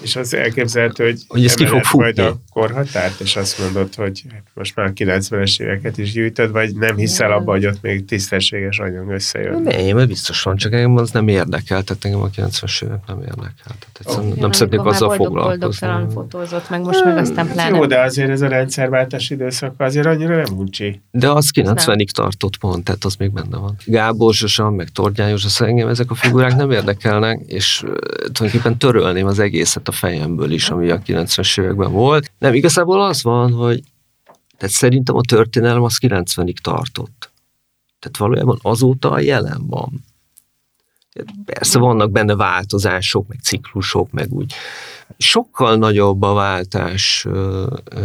És az elképzelhető, hogy, hogy ez ki fog futni. majd a korhatárt, és azt mondod, hogy hát most már 90-es éveket is gyűjtöd, vagy nem hiszel abba, hogy ott még tisztességes anyag összejön? Nem, mert biztos van, csak engem az nem érdekel, tehát engem a 90-es évek nem érdekel. Tehát oh. nem szeretnék azzal foglalkozni. Boldogtalan fotózott, meg most meg aztán pláne. Jó, de azért ez a rendszerváltás időszak azért annyira nem uncsi. De az 90-ig tartott pont, tehát az még benne van. Gábor Zsosan, meg Tordján József, engem ezek a figurák nem érdekelnek, és tulajdonképpen törölném az egészet a fejemből is, ami a 90-es években volt. Nem, igazából az van, hogy tehát szerintem a történelem az 90-ig tartott. Tehát valójában azóta a jelen van. Persze vannak benne változások, meg ciklusok, meg úgy. Sokkal nagyobb a váltás,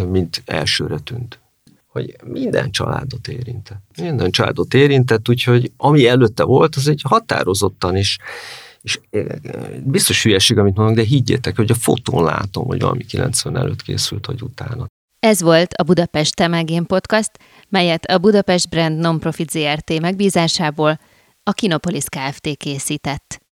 mint elsőre tűnt. Hogy minden családot érintett. Minden családot érintett, úgyhogy ami előtte volt, az egy határozottan is és biztos hülyeség, amit mondok, de higgyétek, hogy a fotón látom, hogy valami 90 előtt készült, vagy utána. Ez volt a Budapest Temegén Podcast, melyet a Budapest Brand Nonprofit ZRT megbízásából a Kinopolis Kft. készített.